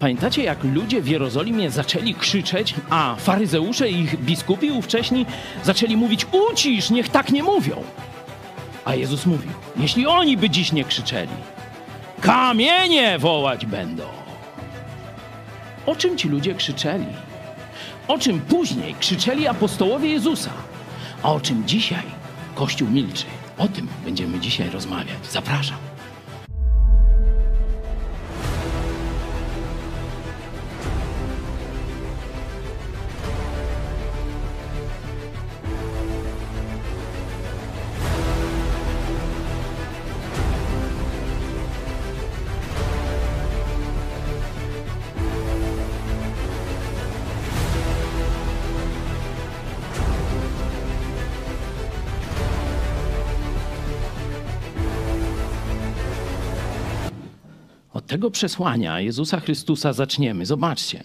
Pamiętacie, jak ludzie w Jerozolimie zaczęli krzyczeć, a faryzeusze i ich biskupi ówcześni zaczęli mówić: Ucisz, niech tak nie mówią. A Jezus mówił: Jeśli oni by dziś nie krzyczeli, kamienie wołać będą. O czym ci ludzie krzyczeli? O czym później krzyczeli apostołowie Jezusa? A o czym dzisiaj Kościół milczy? O tym będziemy dzisiaj rozmawiać. Zapraszam. Tego przesłania Jezusa Chrystusa zaczniemy. Zobaczcie.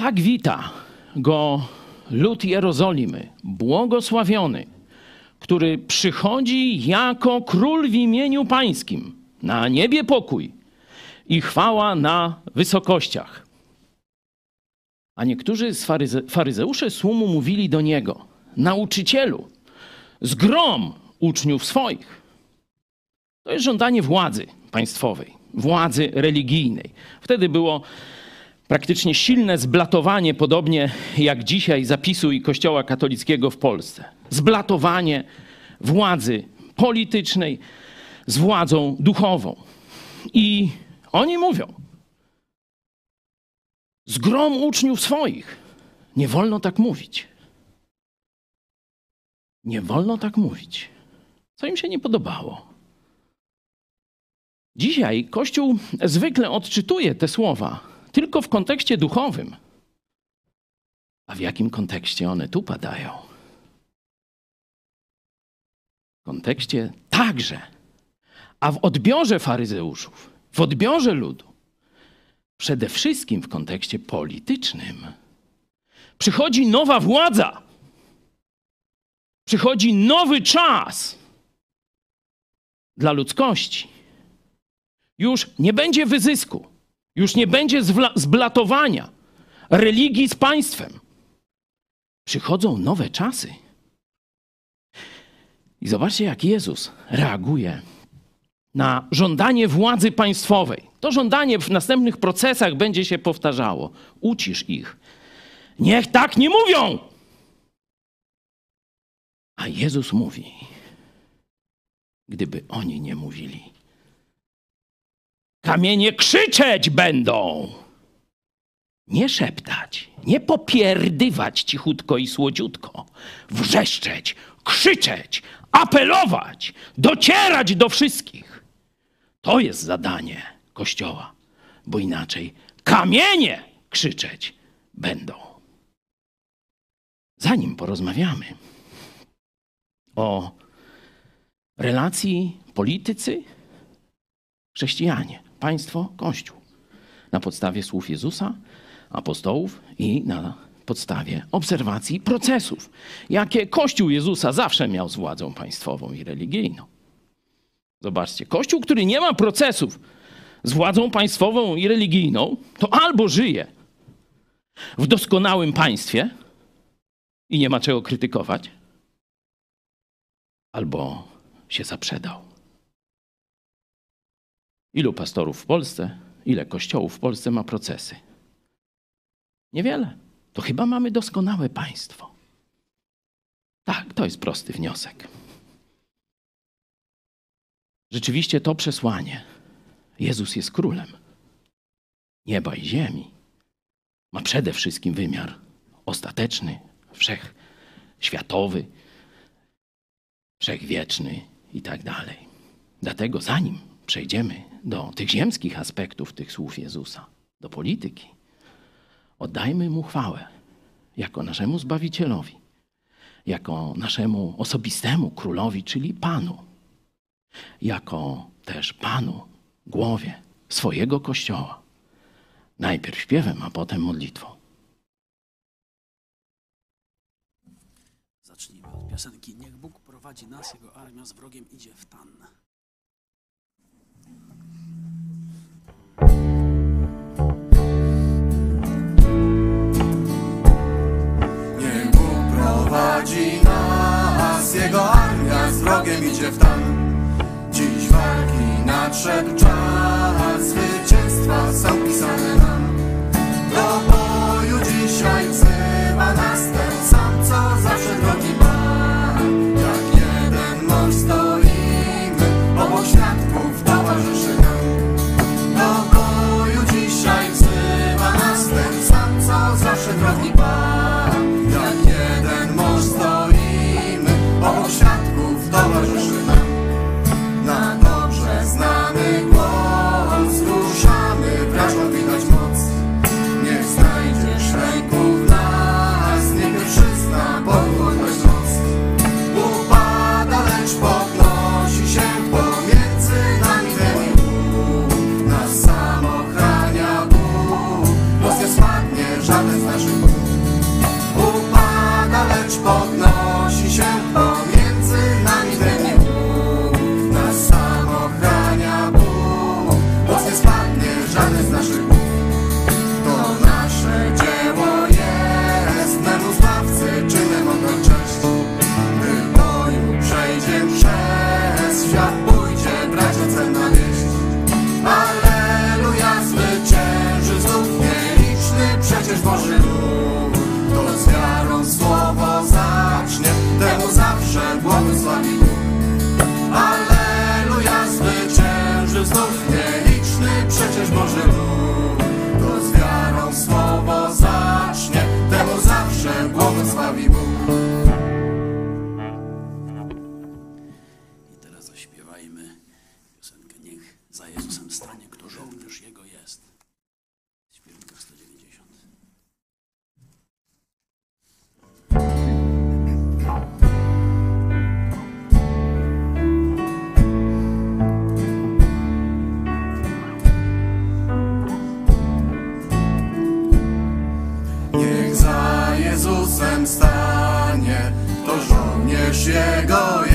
Tak wita go lud Jerozolimy, błogosławiony, który przychodzi jako król w imieniu pańskim. Na niebie pokój i chwała na wysokościach. A niektórzy z faryze słumu mówili do niego: Nauczycielu, zgrom uczniów swoich. To jest żądanie władzy państwowej, władzy religijnej. Wtedy było praktycznie silne zblatowanie, podobnie jak dzisiaj zapisu i Kościoła katolickiego w Polsce. Zblatowanie władzy politycznej z władzą duchową. I oni mówią: Zgrom uczniów swoich. Nie wolno tak mówić. Nie wolno tak mówić. Co im się nie podobało? Dzisiaj Kościół zwykle odczytuje te słowa tylko w kontekście duchowym. A w jakim kontekście one tu padają? W kontekście także, a w odbiorze faryzeuszów, w odbiorze ludu, przede wszystkim w kontekście politycznym. Przychodzi nowa władza, przychodzi nowy czas dla ludzkości. Już nie będzie wyzysku, już nie będzie zblatowania religii z państwem. Przychodzą nowe czasy. I zobaczcie, jak Jezus reaguje na żądanie władzy państwowej. To żądanie w następnych procesach będzie się powtarzało. Ucisz ich. Niech tak nie mówią. A Jezus mówi, gdyby oni nie mówili, Kamienie krzyczeć będą. Nie szeptać, nie popierdywać cichutko i słodziutko, wrzeszczeć, krzyczeć, apelować, docierać do wszystkich. To jest zadanie Kościoła, bo inaczej kamienie krzyczeć będą. Zanim porozmawiamy o relacji politycy, chrześcijanie, państwo, Kościół. Na podstawie słów Jezusa, apostołów i na podstawie obserwacji procesów, jakie Kościół Jezusa zawsze miał z władzą państwową i religijną. Zobaczcie, Kościół, który nie ma procesów z władzą państwową i religijną, to albo żyje w doskonałym państwie i nie ma czego krytykować, albo się zaprzedał. Ilu pastorów w Polsce, ile kościołów w Polsce ma procesy? Niewiele. To chyba mamy doskonałe państwo. Tak, to jest prosty wniosek. Rzeczywiście to przesłanie. Jezus jest królem nieba i ziemi. Ma przede wszystkim wymiar ostateczny, wszechświatowy, wszechwieczny i tak dalej. Dlatego zanim przejdziemy do tych ziemskich aspektów tych słów Jezusa, do polityki, oddajmy Mu chwałę jako naszemu Zbawicielowi, jako naszemu osobistemu królowi, czyli Panu, jako też Panu, głowie swojego Kościoła. Najpierw śpiewem, a potem modlitwą. Zacznijmy od piosenki Niech Bóg prowadzi nas, Jego armia z wrogiem idzie w tan. Niech Bóg prowadzi nas, Jego armia z wrogiem idzie w tan. Dziś walki nadszedł czas, zwycięstwa są pisane na stanie, to żołnierz Jego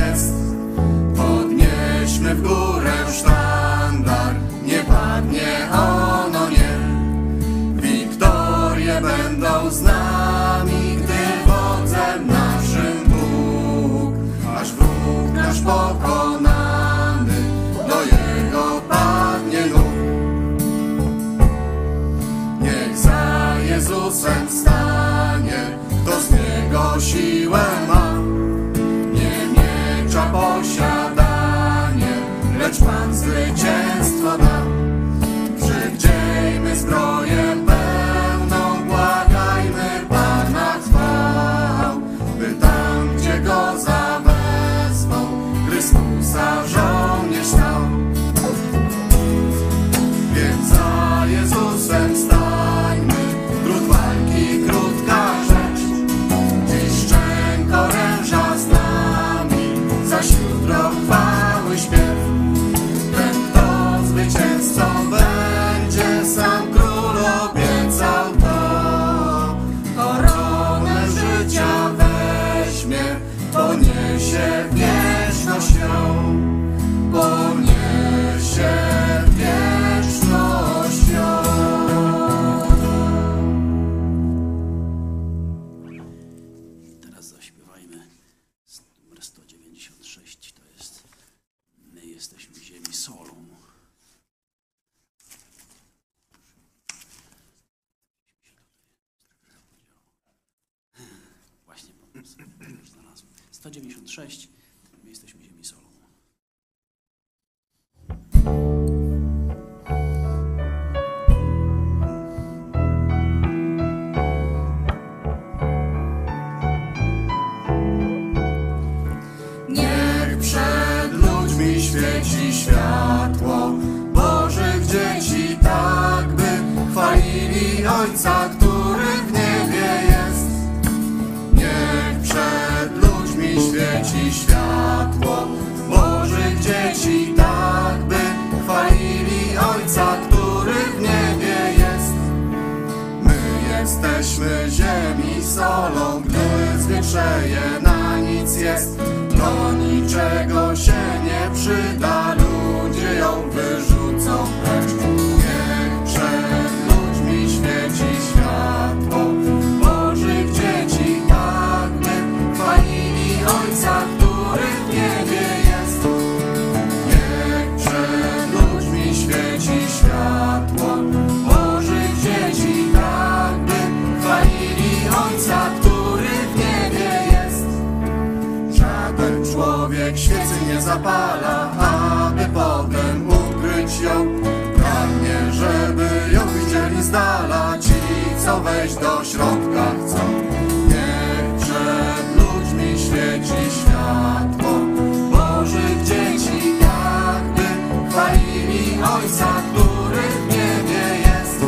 wejść do środka chcą. Nie przed ludźmi świeci światło Bożych dzieci, jakby chwalili Ojca, który w niebie jest.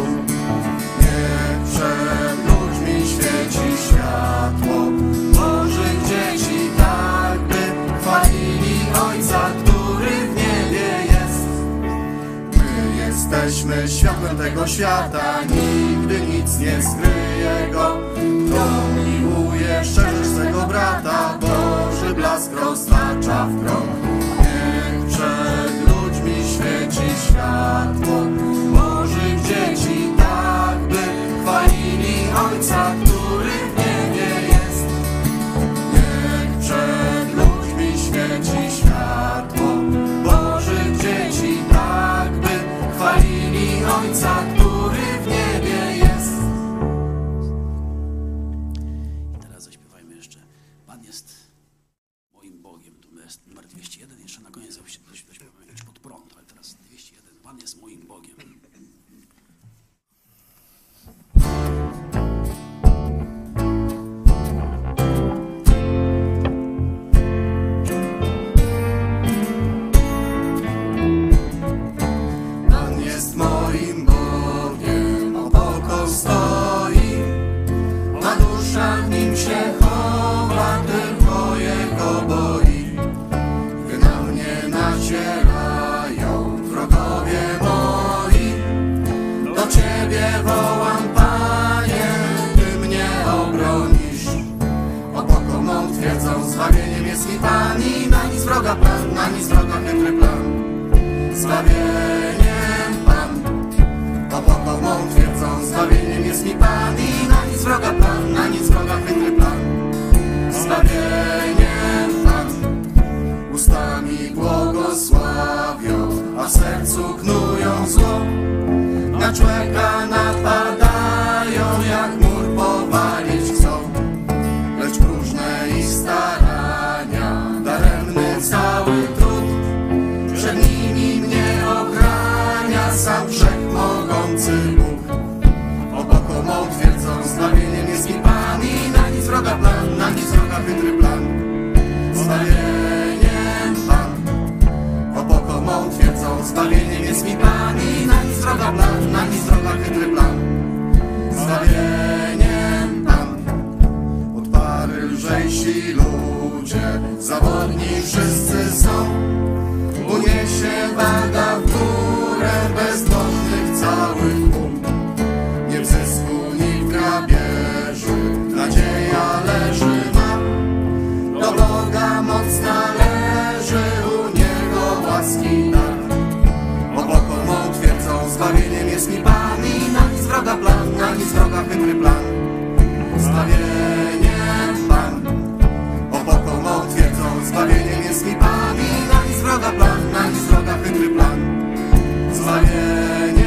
Nie przed ludźmi świeci światło Bożych dzieci, jakby chwalili Ojca, który w niebie jest. My jesteśmy światłem tego świata, nie nie skryje go. Kto miłuje szczerze swego brata, Boży blask roztacza w krąg. knują zło. Na człowieka napada nami strona chytry plan Zbawieniem Pan Od pary lżejsi ludzie. Zawodni wszyscy są Uniesie waga w górę wroga chytry plan. Zbawieniem Pan. Opoką otwierdzą Zbawieniem jest mi Pan I na nic wroga plan, na nic wroga chytry plan. Zbawieniem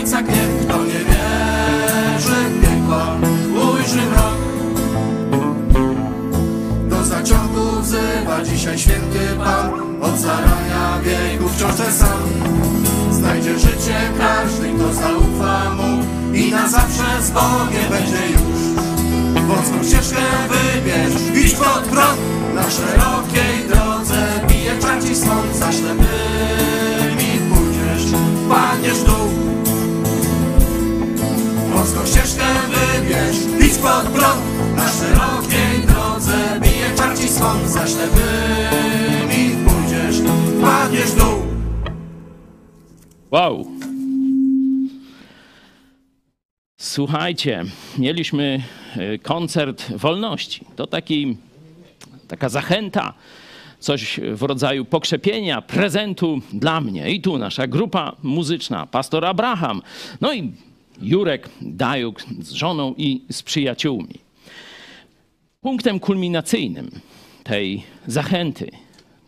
ojca gniew Kto nie wierzy w piekła, ujrzy mrok. Do zaciągu wzywa dzisiaj święty Pan Od zarania wieków wciąż ten sam. Znajdzie życie każdy, kto zaufa mu I na zawsze z Bogiem będzie już. Wąską ścieżkę wybierz, idź pod prąd. Na szerokiej drodze bije czarci swąd Za ślepymi pójdziesz, padniesz dół Wąską ścieżkę wybierz, idź pod prąd Na szerokiej drodze bije czarci swąd Za ślepymi pójdziesz, padniesz dół Wow. Słuchajcie, mieliśmy e, koncert wolności. To taki, taka zachęta, coś w rodzaju pokrzepienia, prezentu dla mnie. I tu nasza grupa muzyczna, pastor Abraham, no i Jurek Dajuk z żoną i z przyjaciółmi. Punktem kulminacyjnym tej zachęty,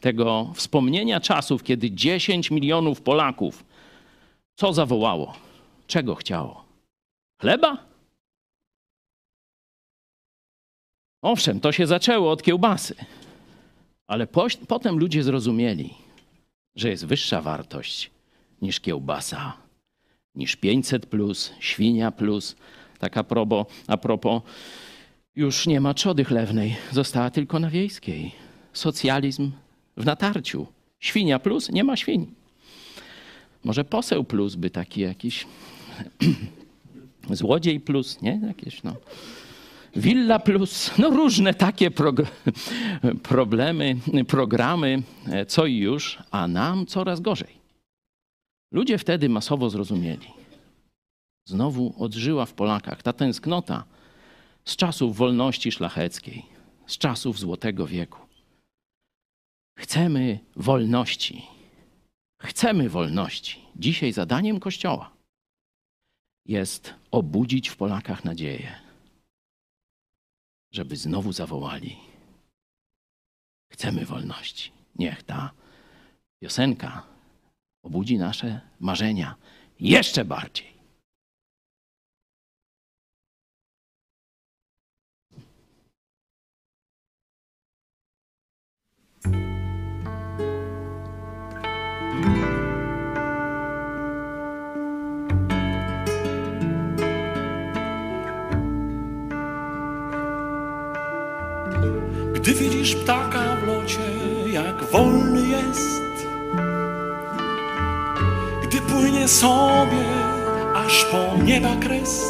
tego wspomnienia czasów, kiedy 10 milionów Polaków co zawołało? Czego chciało? Chleba? Owszem, to się zaczęło od kiełbasy, ale po, potem ludzie zrozumieli, że jest wyższa wartość niż kiełbasa, niż 500 plus, świnia plus. Tak a propos, a propos już nie ma trzody chlewnej, została tylko na wiejskiej. Socjalizm w natarciu. Świnia plus, nie ma świń. Może poseł plus by taki jakiś złodziej plus, nie? Jakieś no. Willa plus, no różne takie prog problemy, programy, co i już, a nam coraz gorzej. Ludzie wtedy masowo zrozumieli. Znowu odżyła w Polakach ta tęsknota z czasów wolności szlacheckiej, z czasów Złotego Wieku. Chcemy wolności. Chcemy wolności. Dzisiaj zadaniem Kościoła jest obudzić w Polakach nadzieję, żeby znowu zawołali: Chcemy wolności. Niech ta piosenka obudzi nasze marzenia jeszcze bardziej. Gdy widzisz ptaka w locie, jak wolny jest, płynie sobie aż po nieba kres.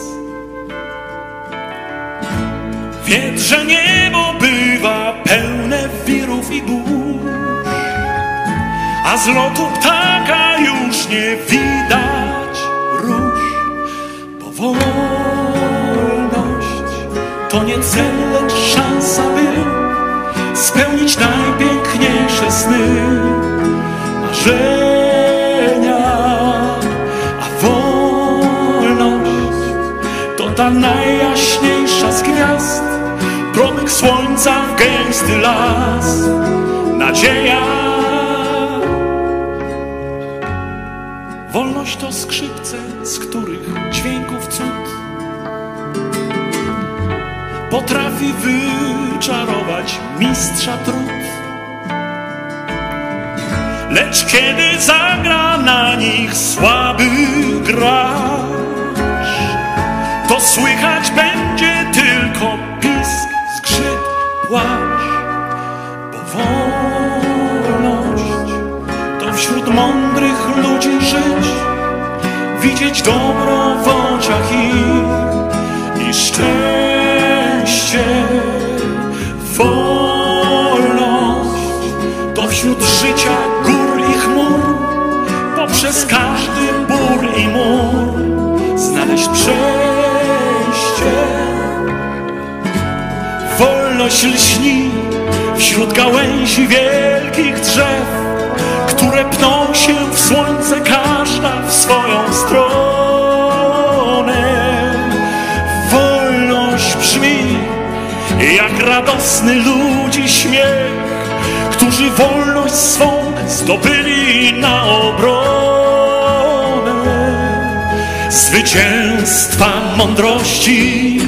Wiedz, że niebo bywa pełne wirów i burz, a z lotu ptaka już nie widać róż, bo wolność to nie cel, lecz szansa, by spełnić najpiękniejsze sny, marzenia, ta najjaśniejsza z gwiazd, promyk słońca w gęsty las, nadzieja. Wolność to skrzypce, z których dźwięków cud potrafi wyczarować mistrza trud. Lecz kiedy zagra na nich słaby to słychać będzie tylko pisk, skrzyp, płacz. Bo wolność to wśród mądrych ludzi żyć, widzieć dobro w oczach ich i szczęście. Wolność to wśród życia gór i chmur, poprzez każdy bór i mur znaleźć przejście. Wolność lśni wśród gałęzi wielkich drzew, które pną się w słońce, każda w swoją stronę. Wolność brzmi jak radosny ludzi śmiech, którzy wolność swą zdobyli na obronę. zwycięstwa mądrości,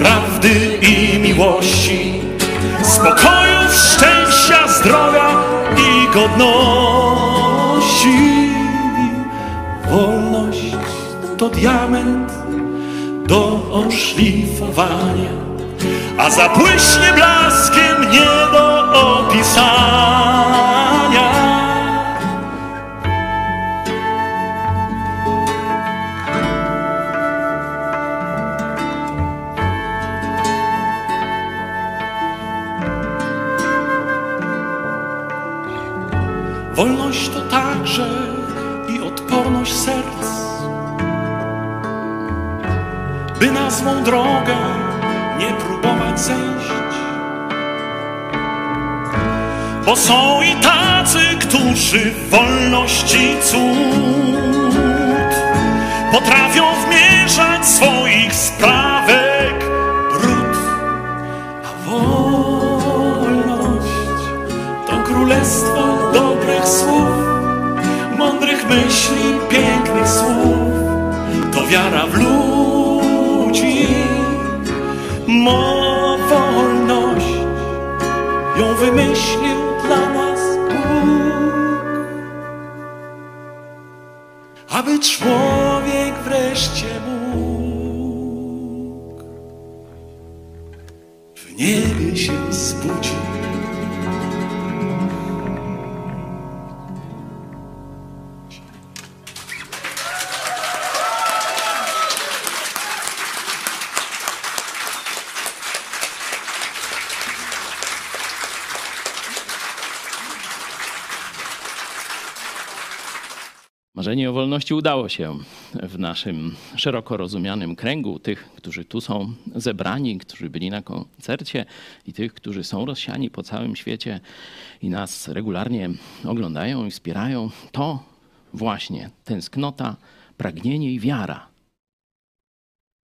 prawdy i miłości, spokoju, szczęścia, zdrowia i godności. Wolność to diament do oszlifowania, a zabłyśnie blaskiem nie do opisania. Złą drogę nie próbować zejść. Bo są i tacy, którzy wolności cud potrafią wmierzać swoich sprawek brud. A wolność to królestwo dobrych słów, mądrych myśli, pięknych słów. To wiara w ludzi, mo wolność ją wymyślił dla nas Bóg. Aby człowiek Wolności udało się w naszym szeroko rozumianym kręgu tych, którzy tu są zebrani, którzy byli na koncercie i tych, którzy są rozsiani po całym świecie i nas regularnie oglądają i wspierają. To właśnie tęsknota, pragnienie i wiara,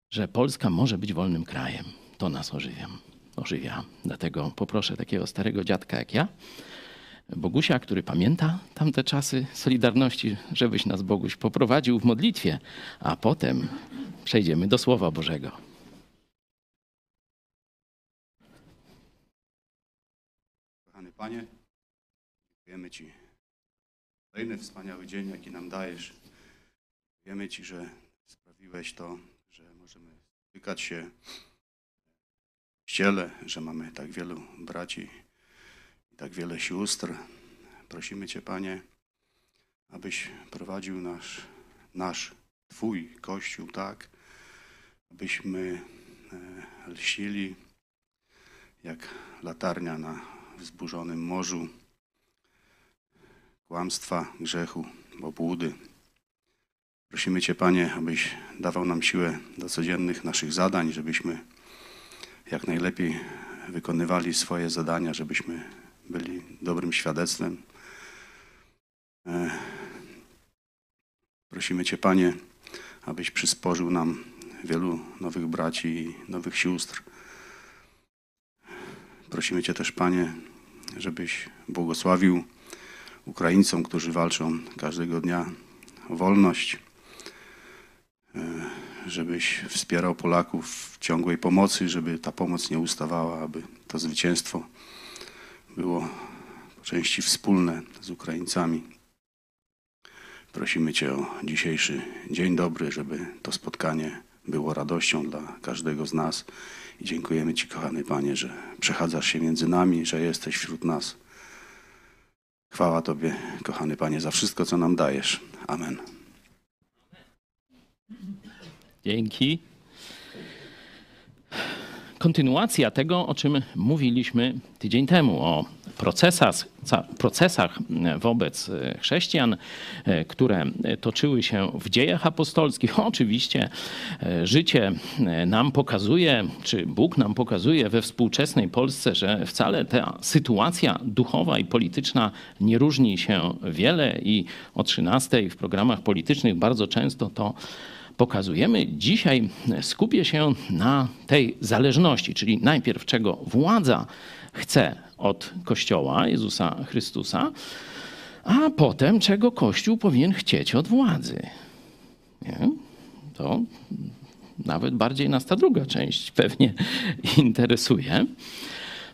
że Polska może być wolnym krajem. To nas ożywia. ożywia. Dlatego poproszę takiego starego dziadka jak ja, Bogusia, który pamięta tamte czasy Solidarności, żebyś nas Boguś poprowadził w modlitwie, a potem przejdziemy do Słowa Bożego. Kochany Panie, dziękujemy Ci kolejny wspaniały dzień, jaki nam dajesz. Dziękujemy Ci, że sprawiłeś to, że możemy spotykać się w kościele, że mamy tak wielu braci tak wiele sióstr. Prosimy Cię, Panie, abyś prowadził nasz, nasz Twój Kościół tak, abyśmy e, lśnili jak latarnia na wzburzonym morzu kłamstwa, grzechu, obłudy. Prosimy Cię, Panie, abyś dawał nam siłę do codziennych naszych zadań, żebyśmy jak najlepiej wykonywali swoje zadania, żebyśmy byli dobrym świadectwem. E, Prosimy Cię, Panie, abyś przysporzył nam wielu nowych braci i nowych sióstr. Prosimy Cię też, Panie, żebyś błogosławił Ukraińcom, którzy walczą każdego dnia o wolność, E, żebyś wspierał Polaków w ciągłej pomocy, żeby ta pomoc nie ustawała, aby to zwycięstwo było po części wspólne z Ukraińcami. Prosimy Cię o dzisiejszy dzień dobry, żeby to spotkanie było radością dla każdego z nas. I dziękujemy Ci, kochany Panie, że przechadzasz się między nami, że jesteś wśród nas. Chwała Tobie, kochany Panie, za wszystko, co nam dajesz. Amen. Dzięki. Kontynuacja tego, o czym mówiliśmy tydzień temu, o procesach, procesach wobec e, chrześcijan, e, które toczyły się w dziejach apostolskich. Oczywiście e, życie nam pokazuje, czy Bóg nam pokazuje we współczesnej Polsce, że wcale ta sytuacja duchowa i polityczna nie różni się wiele i o 13 w programach politycznych bardzo często to pokazujemy. Dzisiaj skupię się na tej zależności, czyli najpierw czego władza chce od Kościoła Jezusa Chrystusa, a potem czego Kościół powinien chcieć od władzy. Nie? to nawet bardziej nas ta druga część pewnie interesuje.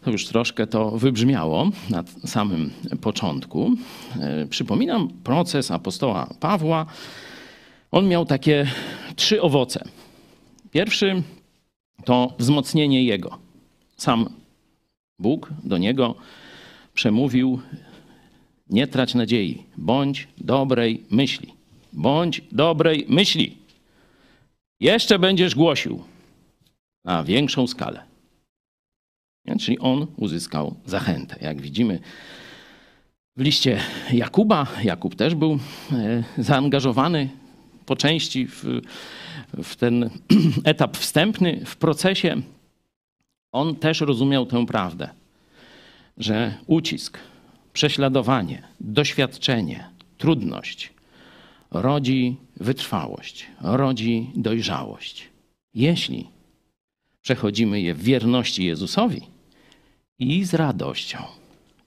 To już troszkę to wybrzmiało na samym początku. E, Przypominam proces apostoła Pawła. On miał takie trzy owoce. Pierwszy to wzmocnienie jego. Sam Bóg do niego przemówił: Nie trać nadziei, bądź dobrej myśli. Bądź dobrej myśli. Jeszcze będziesz głosił na większą skalę. Czyli on uzyskał zachętę. Jak widzimy w liście Jakuba, Jakub też był e, zaangażowany po części w, w ten etap wstępny w procesie. On też rozumiał tę prawdę, że ucisk, prześladowanie, doświadczenie, trudność rodzi wytrwałość, rodzi dojrzałość. Jeśli przechodzimy je w wierności Jezusowi i z radością.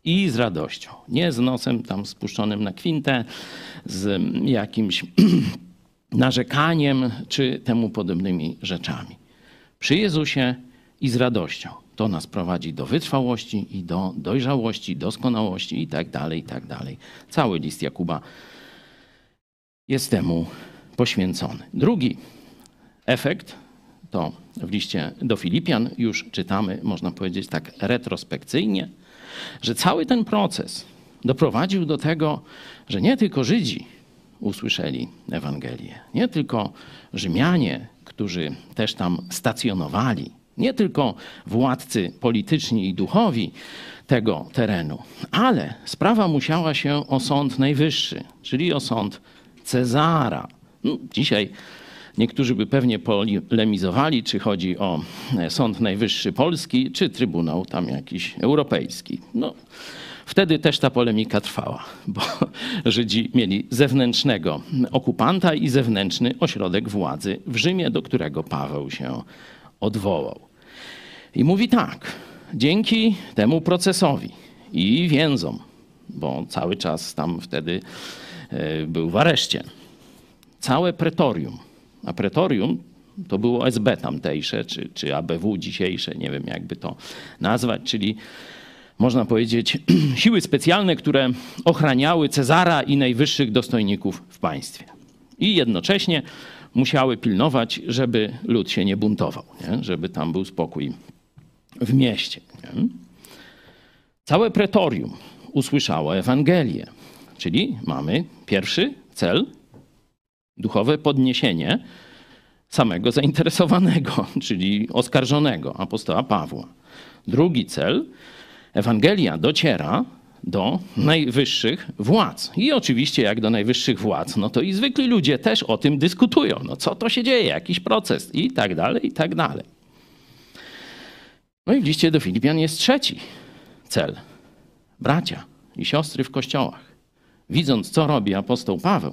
I z radością. Nie z nosem tam spuszczonym na kwintę, z jakimś narzekaniem czy temu podobnymi rzeczami. Przy Jezusie i z radością. To nas prowadzi do wytrwałości i do dojrzałości, doskonałości i tak dalej, i tak dalej. Cały list Jakuba jest temu poświęcony. Drugi efekt to w liście do Filipian już czytamy, można powiedzieć tak retrospekcyjnie, że cały ten proces doprowadził do tego, że nie tylko Żydzi usłyszeli Ewangelię, nie tylko Rzymianie, którzy też tam stacjonowali, nie tylko władcy polityczni i duchowi tego terenu, ale sprawa musiała się o Sąd Najwyższy, czyli o Sąd Cezara. No, dzisiaj niektórzy by pewnie polemizowali, czy chodzi o Sąd Najwyższy Polski, czy Trybunał tam jakiś europejski. No, wtedy też ta polemika trwała, bo Żydzi mieli zewnętrznego okupanta i zewnętrzny ośrodek władzy w Rzymie, do którego Paweł się odwołał. I mówi tak, dzięki temu procesowi i więzom, bo cały czas tam wtedy e, był w areszcie, całe pretorium, a pretorium to było SB tamtejsze, czy, czy ABW dzisiejsze, nie wiem jakby to nazwać, czyli można powiedzieć siły specjalne, które ochraniały Cezara i najwyższych dostojników w państwie. I jednocześnie musiały pilnować, żeby lud się nie buntował, nie? żeby tam był spokój w mieście. Nie? Całe pretorium usłyszało Ewangelię, czyli mamy pierwszy cel duchowe podniesienie samego zainteresowanego, czyli oskarżonego apostoła Pawła. Drugi cel Ewangelia dociera do najwyższych władz. I oczywiście, jak do najwyższych władz, no to i zwykli ludzie też o tym dyskutują. No co to się dzieje, jakiś proces i tak dalej, i tak dalej. No i w liście do Filipian jest trzeci cel. Bracia i siostry w kościołach. Widząc, co robi apostoł Paweł,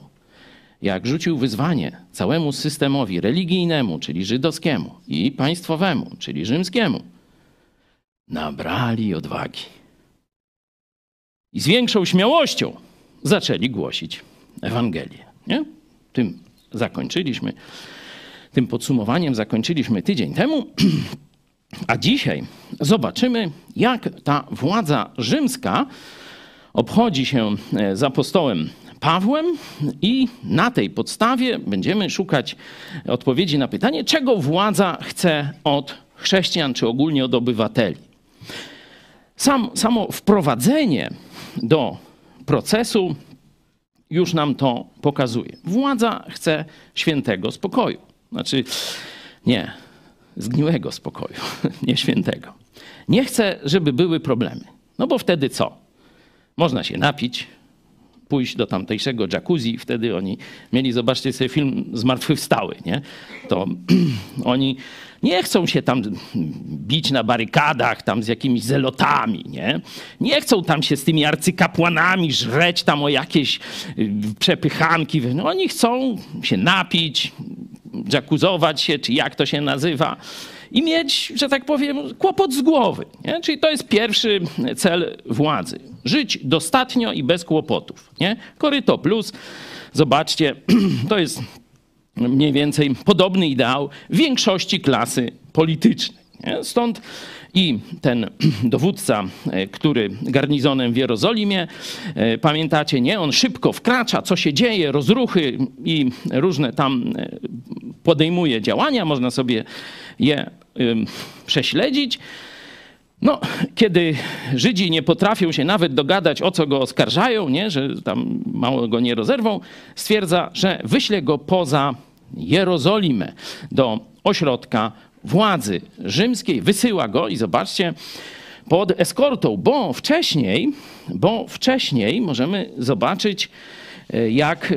jak rzucił wyzwanie całemu systemowi religijnemu, czyli żydowskiemu, i państwowemu, czyli rzymskiemu, nabrali odwagi. I z większą śmiałością zaczęli głosić Ewangelię. Nie? Tym zakończyliśmy, tym podsumowaniem zakończyliśmy tydzień temu. A dzisiaj zobaczymy, jak ta władza rzymska obchodzi się e, z apostołem Pawłem i na tej podstawie będziemy szukać odpowiedzi na pytanie, czego władza chce od chrześcijan czy ogólnie od obywateli. Sam, samo wprowadzenie do procesu już nam to pokazuje. Władza chce świętego spokoju. Znaczy, nie, zgniłego spokoju, nie świętego. Nie chce, żeby były problemy. No bo wtedy co? Można się napić, pójść do tamtejszego jacuzzi. Wtedy oni mieli, zobaczcie sobie film Zmartwychwstały, nie? To oni nie chcą się tam bić na barykadach, tam z jakimiś zelotami, nie? Nie chcą tam się z tymi arcykapłanami żreć tam o jakieś y, przepychanki. No, oni chcą się napić, jacuzzować się, czy jak to się nazywa i mieć, że tak powiem, kłopot z głowy. Nie? Czyli to jest pierwszy cel władzy. Żyć dostatnio i bez kłopotów. Nie? Koryto plus, zobaczcie, to jest mniej więcej podobny ideał większości klasy politycznej. Nie? Stąd i ten dowódca, e, który garnizonem w Jerozolimie, e, pamiętacie, nie? On szybko wkracza, co się dzieje, rozruchy i różne tam e, podejmuje działania, można sobie je prześledzić. No, kiedy Żydzi nie potrafią się nawet dogadać, o co go oskarżają, nie? że tam mało go nie rozerwą, stwierdza, że wyśle go poza Jerozolimę do ośrodka władzy rzymskiej, wysyła go i zobaczcie, pod eskortą, bo wcześniej, bo wcześniej możemy zobaczyć, e, jak,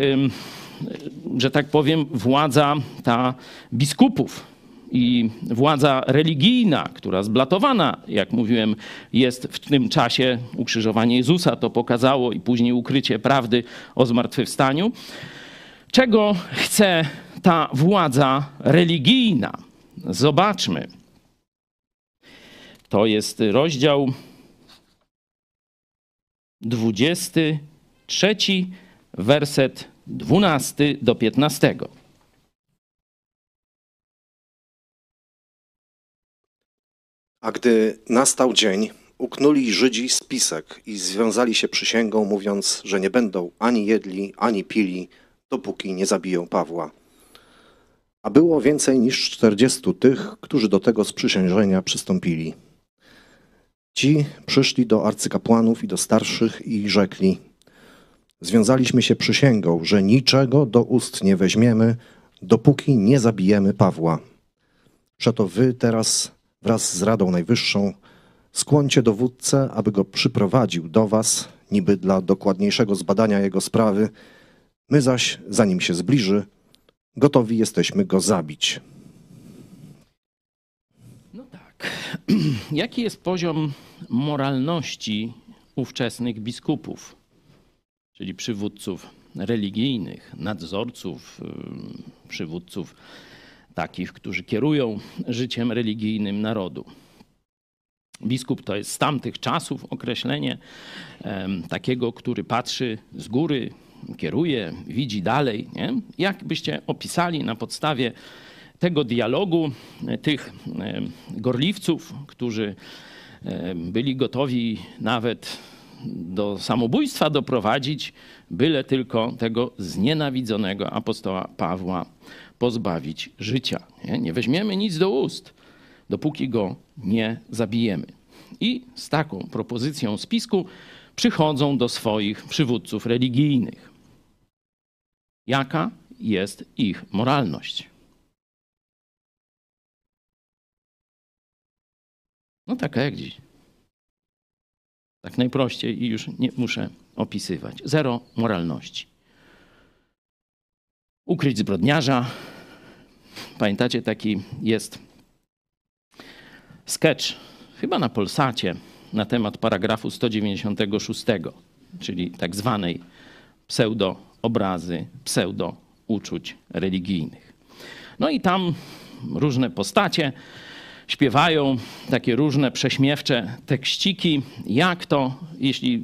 że tak powiem, władza ta biskupów i władza religijna, która zblatowana, jak mówiłem, jest w tym czasie ukrzyżowanie Jezusa, to pokazało i później ukrycie prawdy o zmartwychwstaniu. Czego chce ta władza religijna? Zobaczmy. To jest rozdział 23, werset 12 do 15. A gdy nastał dzień, uknuli Żydzi spisek i związali się przysięgą, mówiąc, że nie będą ani jedli, ani pili, dopóki nie zabiją Pawła. A było więcej niż czterdziestu tych, którzy do tego sprzysiężenia przystąpili. Ci przyszli do arcykapłanów i do starszych i rzekli: Związaliśmy się przysięgą, że niczego do ust nie weźmiemy, dopóki nie zabijemy Pawła. Przeto wy teraz wraz z Radą Najwyższą skłoncie dowódcę, aby go przyprowadził do was, niby dla dokładniejszego zbadania jego sprawy. My zaś, zanim się zbliży, gotowi jesteśmy go zabić. No tak. Jaki jest poziom moralności ówczesnych biskupów, czyli przywódców religijnych, nadzorców, przywódców takich, którzy kierują życiem religijnym narodu? Biskup to jest z tamtych czasów określenie takiego, który patrzy z góry, kieruje, widzi dalej. Nie? Jak byście opisali na podstawie tego dialogu e, tych e, gorliwców, którzy e, byli gotowi nawet do samobójstwa doprowadzić, byle tylko tego znienawidzonego apostoła Pawła pozbawić życia. Nie, nie weźmiemy nic do ust, dopóki go nie zabijemy. I z taką propozycją spisku przychodzą do swoich przywódców religijnych. Jaka jest ich moralność? No taka jak dziś. Tak najprościej i już nie muszę opisywać. Zero moralności. Ukryć zbrodniarza. Pamiętacie, taki jest sketch, chyba na Polsacie, na temat paragrafu 196, czyli tak zwanej pseudo-obrazy, pseudo-uczuć religijnych. No i tam różne postacie śpiewają takie różne prześmiewcze tekściki. Jak to, jeśli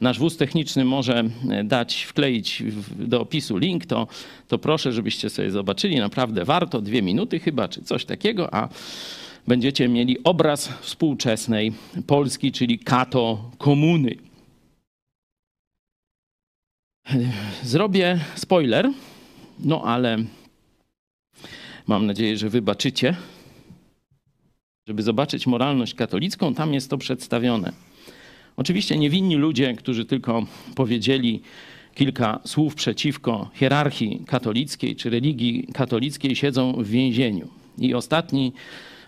nasz wóz techniczny może dać, wkleić do opisu link, to, to proszę, żebyście sobie zobaczyli. Naprawdę warto, dwie minuty chyba, czy coś takiego, a będziecie mieli obraz współczesnej Polski, czyli kato komuny. Zrobię spoiler, no ale mam nadzieję, że wybaczycie. Żeby zobaczyć moralność katolicką, tam jest to przedstawione. Oczywiście niewinni ludzie, którzy tylko powiedzieli kilka słów przeciwko hierarchii katolickiej czy religii katolickiej, siedzą w więzieniu. I ostatni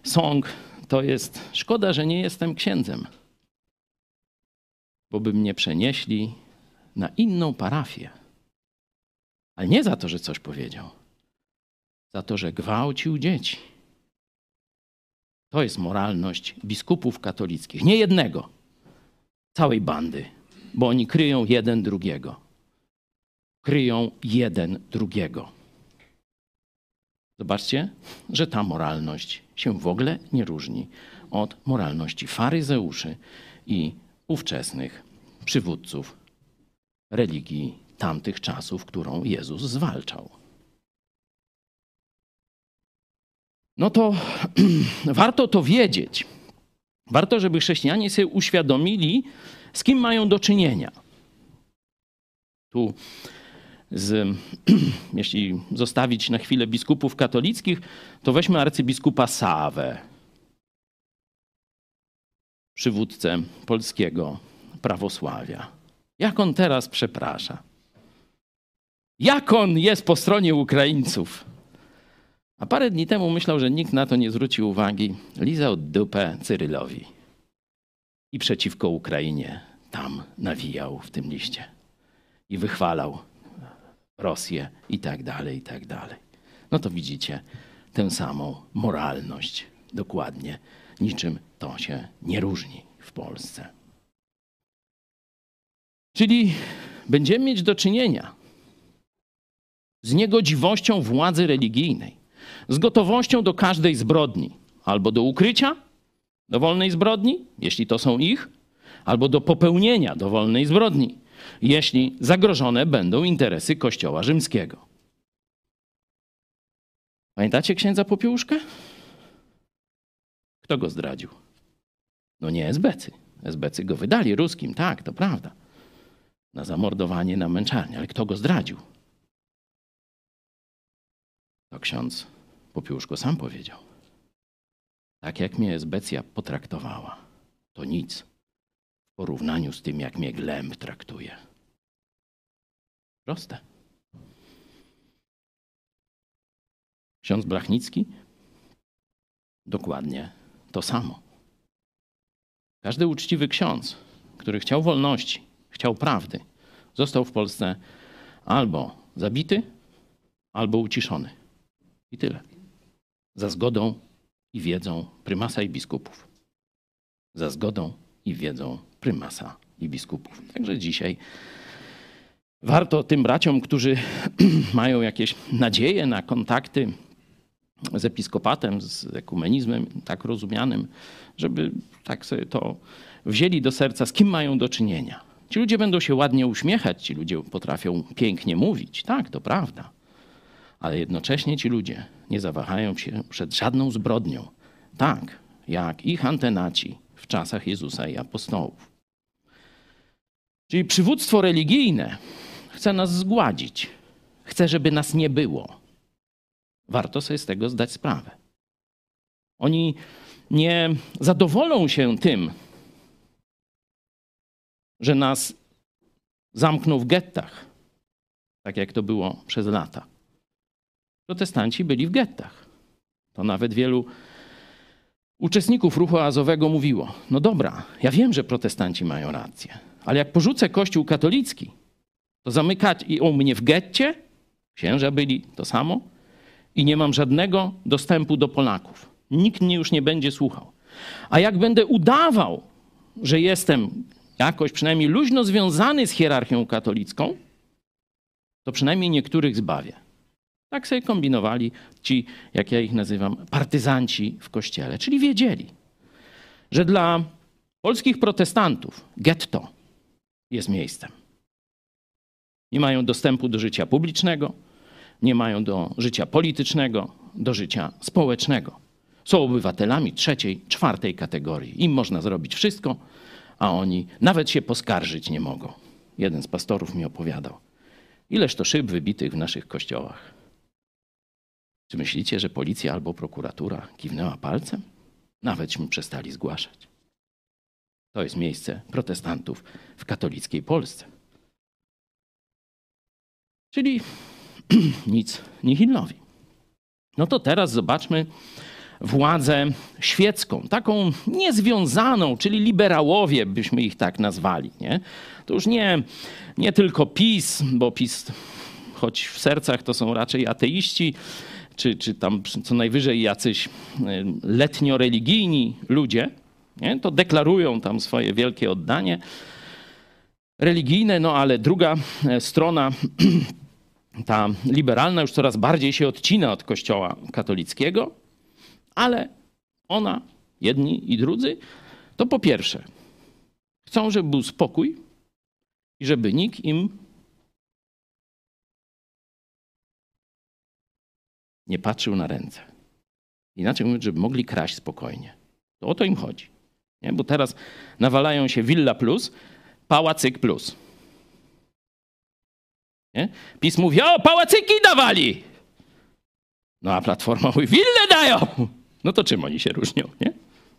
song to jest: Szkoda, że nie jestem księdzem, bo by mnie przenieśli na inną parafię. Ale nie za to, że coś powiedział, za to, że gwałcił dzieci. To jest moralność biskupów katolickich. Nie jednego, całej bandy, bo oni kryją jeden drugiego. Kryją jeden drugiego. Zobaczcie, że ta moralność się w ogóle nie różni od moralności faryzeuszy i ówczesnych przywódców religii tamtych czasów, którą Jezus zwalczał. no to warto to wiedzieć. Warto, żeby chrześcijanie sobie uświadomili, z kim mają do czynienia. Tu, z, jeśli zostawić na chwilę biskupów katolickich, to weźmy arcybiskupa Sawę, przywódcę polskiego prawosławia. Jak on teraz przeprasza? Jak on jest po stronie Ukraińców? A parę dni temu myślał, że nikt na to nie zwrócił uwagi. Lizał dupę Cyrylowi. I przeciwko Ukrainie tam nawijał w tym liście. I wychwalał Rosję i tak dalej, i tak dalej. No to widzicie tę samą moralność dokładnie. Niczym to się nie różni w Polsce. Czyli będziemy mieć do czynienia z niegodziwością władzy religijnej, z gotowością do każdej zbrodni, albo do ukrycia dowolnej zbrodni, jeśli to są ich, albo do popełnienia dowolnej zbrodni, jeśli zagrożone będą interesy Kościoła rzymskiego. Pamiętacie księdza Popiełuszkę? Kto go zdradził? No nie SBcy. SBcy go wydali ruskim, tak, to prawda. Na zamordowanie, na męczarnię. Ale kto go zdradził? To ksiądz Popiłuszko sam powiedział. Tak jak mnie Esbecja potraktowała, to nic w porównaniu z tym, jak mnie Glemb traktuje. Proste. Ksiądz Blachnicki? Dokładnie to samo. Każdy uczciwy ksiądz, który chciał wolności, chciał prawdy, został w Polsce albo zabity, albo uciszony. I tyle. Za zgodą i wiedzą prymasa i biskupów. Za zgodą i wiedzą prymasa i biskupów. Także dzisiaj warto tym braciom, którzy mają jakieś nadzieje na kontakty z episkopatem, z ekumenizmem tak rozumianym, żeby tak sobie to wzięli do serca, z kim mają do czynienia. Ci ludzie będą się ładnie uśmiechać, ci ludzie potrafią pięknie mówić. Tak, to prawda ale jednocześnie ci ludzie nie zawahają się przed żadną zbrodnią, tak jak ich antenaci w czasach Jezusa i apostołów. Czyli przywództwo religijne chce nas zgładzić, chce, żeby nas nie było. Warto sobie z tego zdać sprawę. Oni nie zadowolą się tym, że nas zamkną w gettach, tak jak to było przez lata protestanci byli w gettach. To nawet wielu uczestników ruchu azowego mówiło: No dobra, ja wiem, że protestanci mają rację, ale jak porzucę kościół katolicki, to zamykać u mnie w getcie, księża byli to samo, i nie mam żadnego dostępu do Polaków. Nikt mnie już nie będzie słuchał. A jak będę udawał, że jestem jakoś przynajmniej luźno związany z hierarchią katolicką, to przynajmniej niektórych zbawię. Tak sobie kombinowali ci, jak ja ich nazywam, partyzanci w kościele. Czyli wiedzieli, że dla polskich protestantów getto jest miejscem. Nie mają dostępu do życia publicznego, nie mają do życia politycznego, do życia społecznego. Są obywatelami trzeciej, czwartej kategorii. Im można zrobić wszystko, a oni nawet się poskarżyć nie mogą. Jeden z pastorów mi opowiadał, ileż to szyb wybitych w naszych kościołach. Czy myślicie, że policja albo prokuratura kiwnęła palcem? Nawetśmy przestali zgłaszać. To jest miejsce protestantów w katolickiej Polsce. Czyli nic nihilnowi. No to teraz zobaczmy władzę świecką, taką niezwiązaną, czyli liberałowie byśmy ich tak nazwali. Nie? To już nie, nie tylko PiS, bo PiS, choć w sercach to są raczej ateiści, czy, czy tam co najwyżej jacyś letnio-religijni ludzie, nie? to deklarują tam swoje wielkie oddanie religijne, no ale druga e, strona, ta liberalna, już coraz bardziej się odcina od kościoła katolickiego, ale ona, jedni i drudzy, to po pierwsze, chcą, żeby był spokój i żeby nikt im nie patrzył na ręce. Inaczej mówiąc, żeby mogli kraść spokojnie. To o to im chodzi. Nie? Bo teraz nawalają się Villa Plus, Pałacyk Plus. Nie? PiS mówi, o, pałacyki dawali! No a Platforma mówi, wille dają! No to czym oni się różnią, nie?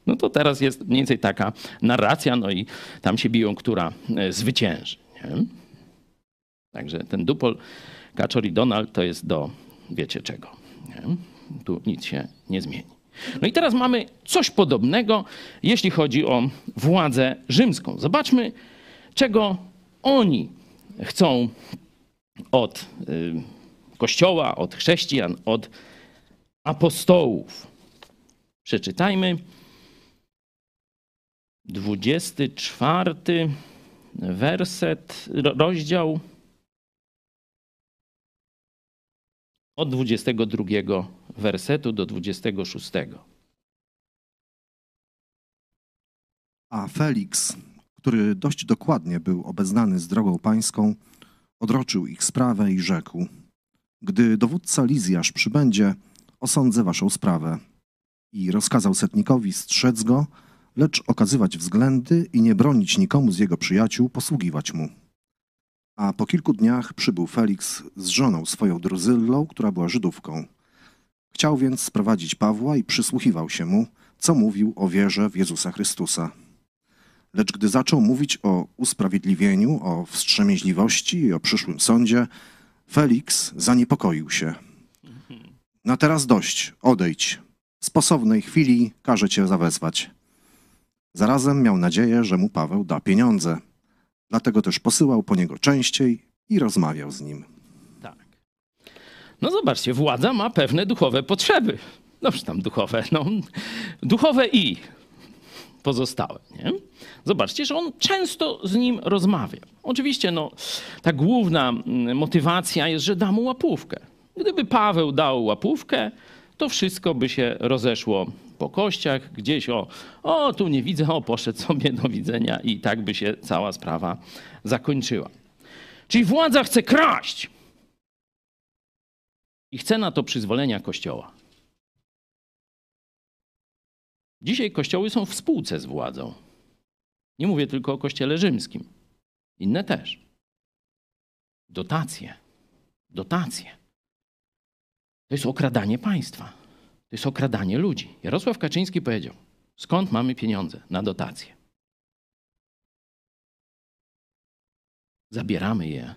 No to teraz jest mniej więcej taka narracja, no i tam się biją, która e, zwycięży. Nie? Także ten Dupol, Kaczor i Donald to jest do wiecie czego. Nie? Tu nic się nie zmieni. No i teraz mamy coś podobnego, jeśli chodzi o władzę rzymską. Zobaczmy, czego oni chcą od y, Kościoła, od chrześcijan, od apostołów. Przeczytajmy 24 werset, ro- rozdział od 22 wersetu do 26. A Felix, który dość dokładnie był obeznany z drogą pańską, odroczył ich sprawę i rzekł: Gdy dowódca Lizjasz przybędzie, osądzę waszą sprawę. I rozkazał setnikowi strzec go, lecz okazywać względy i nie bronić nikomu z jego przyjaciół, posługiwać mu. A po kilku dniach przybył Felix z żoną swoją Druzyllą, która była Żydówką. Chciał więc sprowadzić Pawła i przysłuchiwał się mu, co mówił o wierze w Jezusa Chrystusa. Lecz gdy zaczął mówić o usprawiedliwieniu, o wstrzemięźliwości i o przyszłym sądzie, Felix zaniepokoił się. Na teraz dość, odejdź. Sposobnej chwili każe cię zawezwać. Zarazem miał nadzieję, że mu Paweł da pieniądze. Dlatego też posyłał po niego częściej i rozmawiał z nim. Tak. No zobaczcie, władza ma pewne duchowe potrzeby. Dobrze tam duchowe, no. Duchowe i pozostałe, nie? Zobaczcie, że on często z nim rozmawia. Oczywiście, no, ta główna mm, motywacja jest, że da mu łapówkę. Gdyby Paweł dał łapówkę, to wszystko by się rozeszło po kościach, gdzieś o, o, tu nie widzę, o, poszedł sobie, do widzenia i tak by się cała sprawa zakończyła. Czyli władza chce kraść i chce na to przyzwolenia Kościoła. Dzisiaj kościoły są w spółce z władzą. Nie mówię tylko o kościele rzymskim. Inne też. Dotacje. Dotacje. To jest okradanie państwa. To jest okradanie ludzi. Jarosław Kaczyński powiedział: Skąd mamy pieniądze na dotacje? Zabieramy je.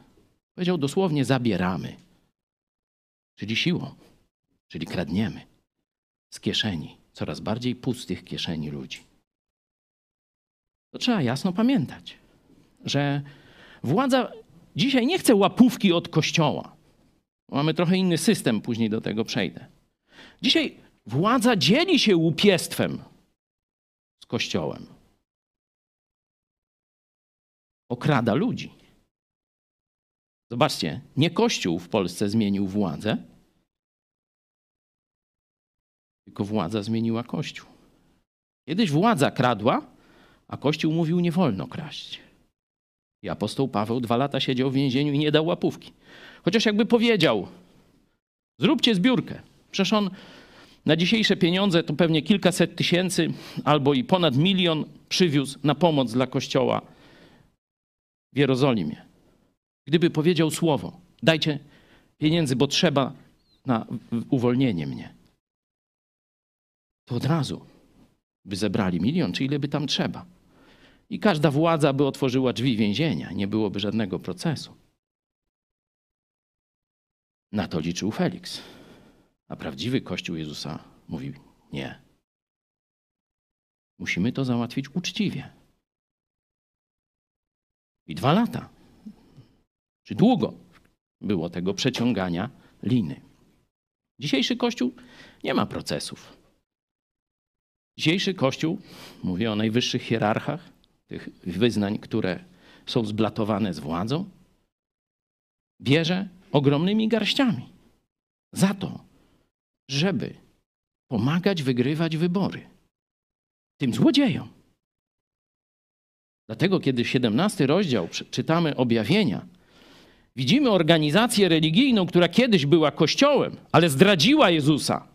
Powiedział dosłownie: zabieramy. Czyli siłą, czyli kradniemy z kieszeni, coraz bardziej pustych kieszeni ludzi. To trzeba jasno pamiętać, że władza dzisiaj nie chce łapówki od kościoła. Mamy trochę inny system, później do tego przejdę. Dzisiaj władza dzieli się łupiestwem z kościołem. Okrada ludzi. Zobaczcie, nie kościół w Polsce zmienił władzę, tylko władza zmieniła kościół. Kiedyś władza kradła, a kościół mówił, nie wolno kraść. I apostoł Paweł dwa lata siedział w więzieniu i nie dał łapówki. Chociaż jakby powiedział, zróbcie zbiórkę. Przecież on na dzisiejsze pieniądze to pewnie kilkaset tysięcy albo i ponad milion przywiózł na pomoc dla kościoła w Jerozolimie. Gdyby powiedział słowo, dajcie pieniędzy, bo trzeba na uwolnienie mnie, to od razu by zebrali milion, czy ile by tam trzeba. I każda władza by otworzyła drzwi więzienia, nie byłoby żadnego procesu. Na to liczył Felix. A prawdziwy Kościół Jezusa mówił: Nie. Musimy to załatwić uczciwie. I dwa lata, czy długo było tego przeciągania liny. Dzisiejszy Kościół nie ma procesów. Dzisiejszy Kościół, mówię o najwyższych hierarchach, tych wyznań, które są zblatowane z władzą, bierze ogromnymi garściami za to, żeby pomagać wygrywać wybory tym złodziejom. Dlatego, kiedy 17 rozdział czytamy objawienia, widzimy organizację religijną, która kiedyś była kościołem, ale zdradziła Jezusa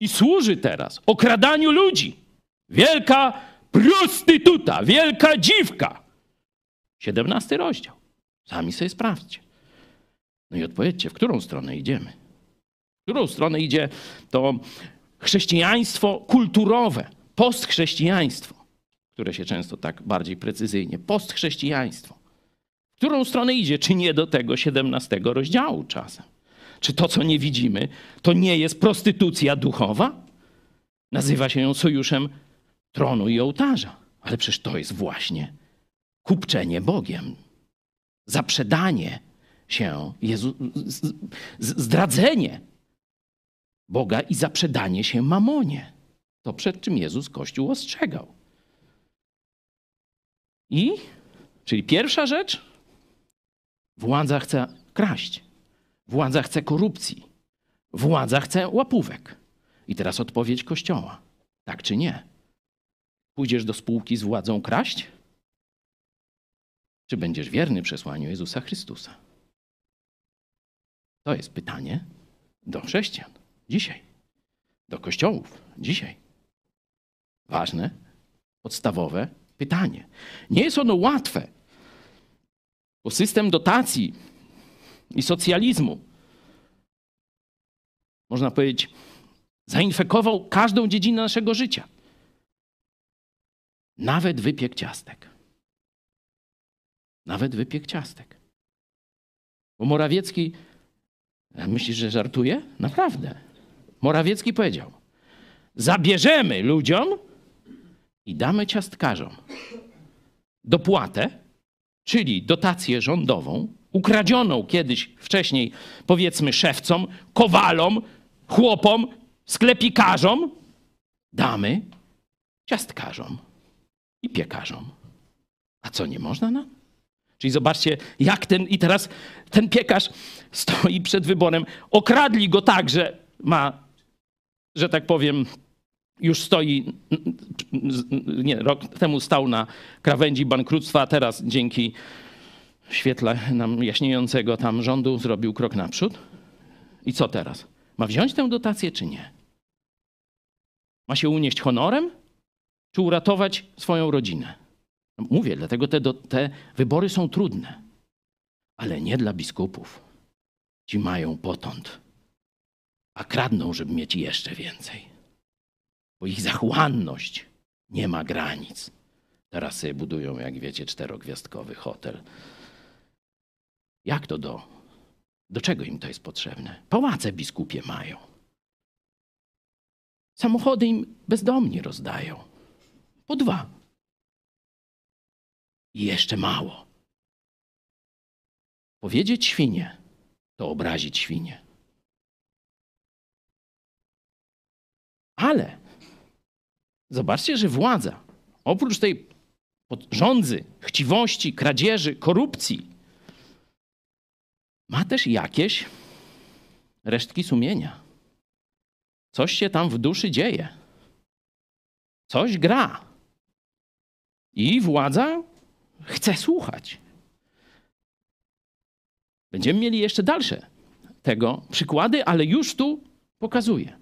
i służy teraz okradaniu ludzi. Wielka prostytuta, wielka dziwka. 17 rozdział. Sami sobie sprawdźcie. No i odpowiedzcie, w którą stronę idziemy. W którą stronę idzie to chrześcijaństwo kulturowe, postchrześcijaństwo, które się często tak bardziej precyzyjnie, postchrześcijaństwo. W którą stronę idzie? Czy nie do tego 17 rozdziału czasem? Czy to, co nie widzimy, to nie jest prostytucja duchowa? Nazywa się ją sojuszem tronu i ołtarza. Ale przecież to jest właśnie kupczenie Bogiem, zaprzedanie się, Jezu, zdradzenie Boga i zaprzedanie się mamonie. To przed czym Jezus Kościół ostrzegał. I, czyli pierwsza rzecz, władza chce kraść, władza chce korupcji, władza chce łapówek. I teraz odpowiedź Kościoła. Tak czy nie? Pójdziesz do spółki z władzą kraść? Czy będziesz wierny przesłaniu Jezusa Chrystusa? To jest pytanie do chrześcijan dzisiaj, do kościołów dzisiaj. Ważne, podstawowe pytanie. Nie jest ono łatwe, bo system dotacji i socjalizmu, można powiedzieć, zainfekował każdą dziedzinę naszego życia. Nawet wypiek ciastek. Nawet wypiek ciastek. Bo Morawiecki, myślisz, że żartuje? Naprawdę. Morawiecki powiedział: Zabierzemy ludziom i damy ciastkarzom dopłatę, czyli dotację rządową, ukradzioną kiedyś wcześniej, powiedzmy, szewcom, kowalom, chłopom, sklepikarzom, damy ciastkarzom i piekarzom. A co nie można nam? Czyli zobaczcie, jak ten, i teraz ten piekarz stoi przed wyborem. Okradli go tak, że ma, że tak powiem, już stoi, nie, rok temu stał na krawędzi bankructwa, a teraz dzięki świetle nam jaśniejącego tam rządu zrobił krok naprzód. I co teraz? Ma wziąć tę dotację, czy nie? Ma się unieść honorem, czy uratować swoją rodzinę? Mówię, dlatego te, te wybory są trudne, ale nie dla biskupów. Ci mają potąd, a kradną, żeby mieć jeszcze więcej. Bo ich zachłanność nie ma granic. Teraz sobie budują, jak wiecie, czterogwiazdkowy hotel. Jak to do? Do czego im to jest potrzebne? Pałace biskupie mają. Samochody im bezdomni rozdają. Po dwa. I jeszcze mało. Powiedzieć świnie to obrazić świnie. Ale zobaczcie, że władza, oprócz tej rządzy, chciwości, kradzieży, korupcji, ma też jakieś resztki sumienia. Coś się tam w duszy dzieje. Coś gra. I władza chce słuchać. Będziemy mieli jeszcze dalsze tego przykłady, ale już tu pokazuję.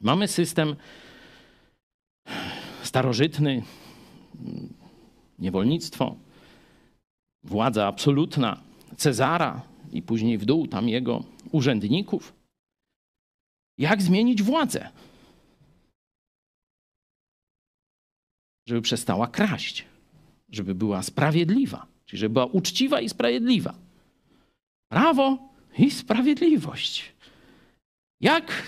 Mamy system starożytny, niewolnictwo, władza absolutna Cezara i później w dół tam jego urzędników. Jak zmienić władzę? Żeby przestała kraść, żeby była sprawiedliwa, czyli żeby była uczciwa i sprawiedliwa. Prawo i sprawiedliwość. Jak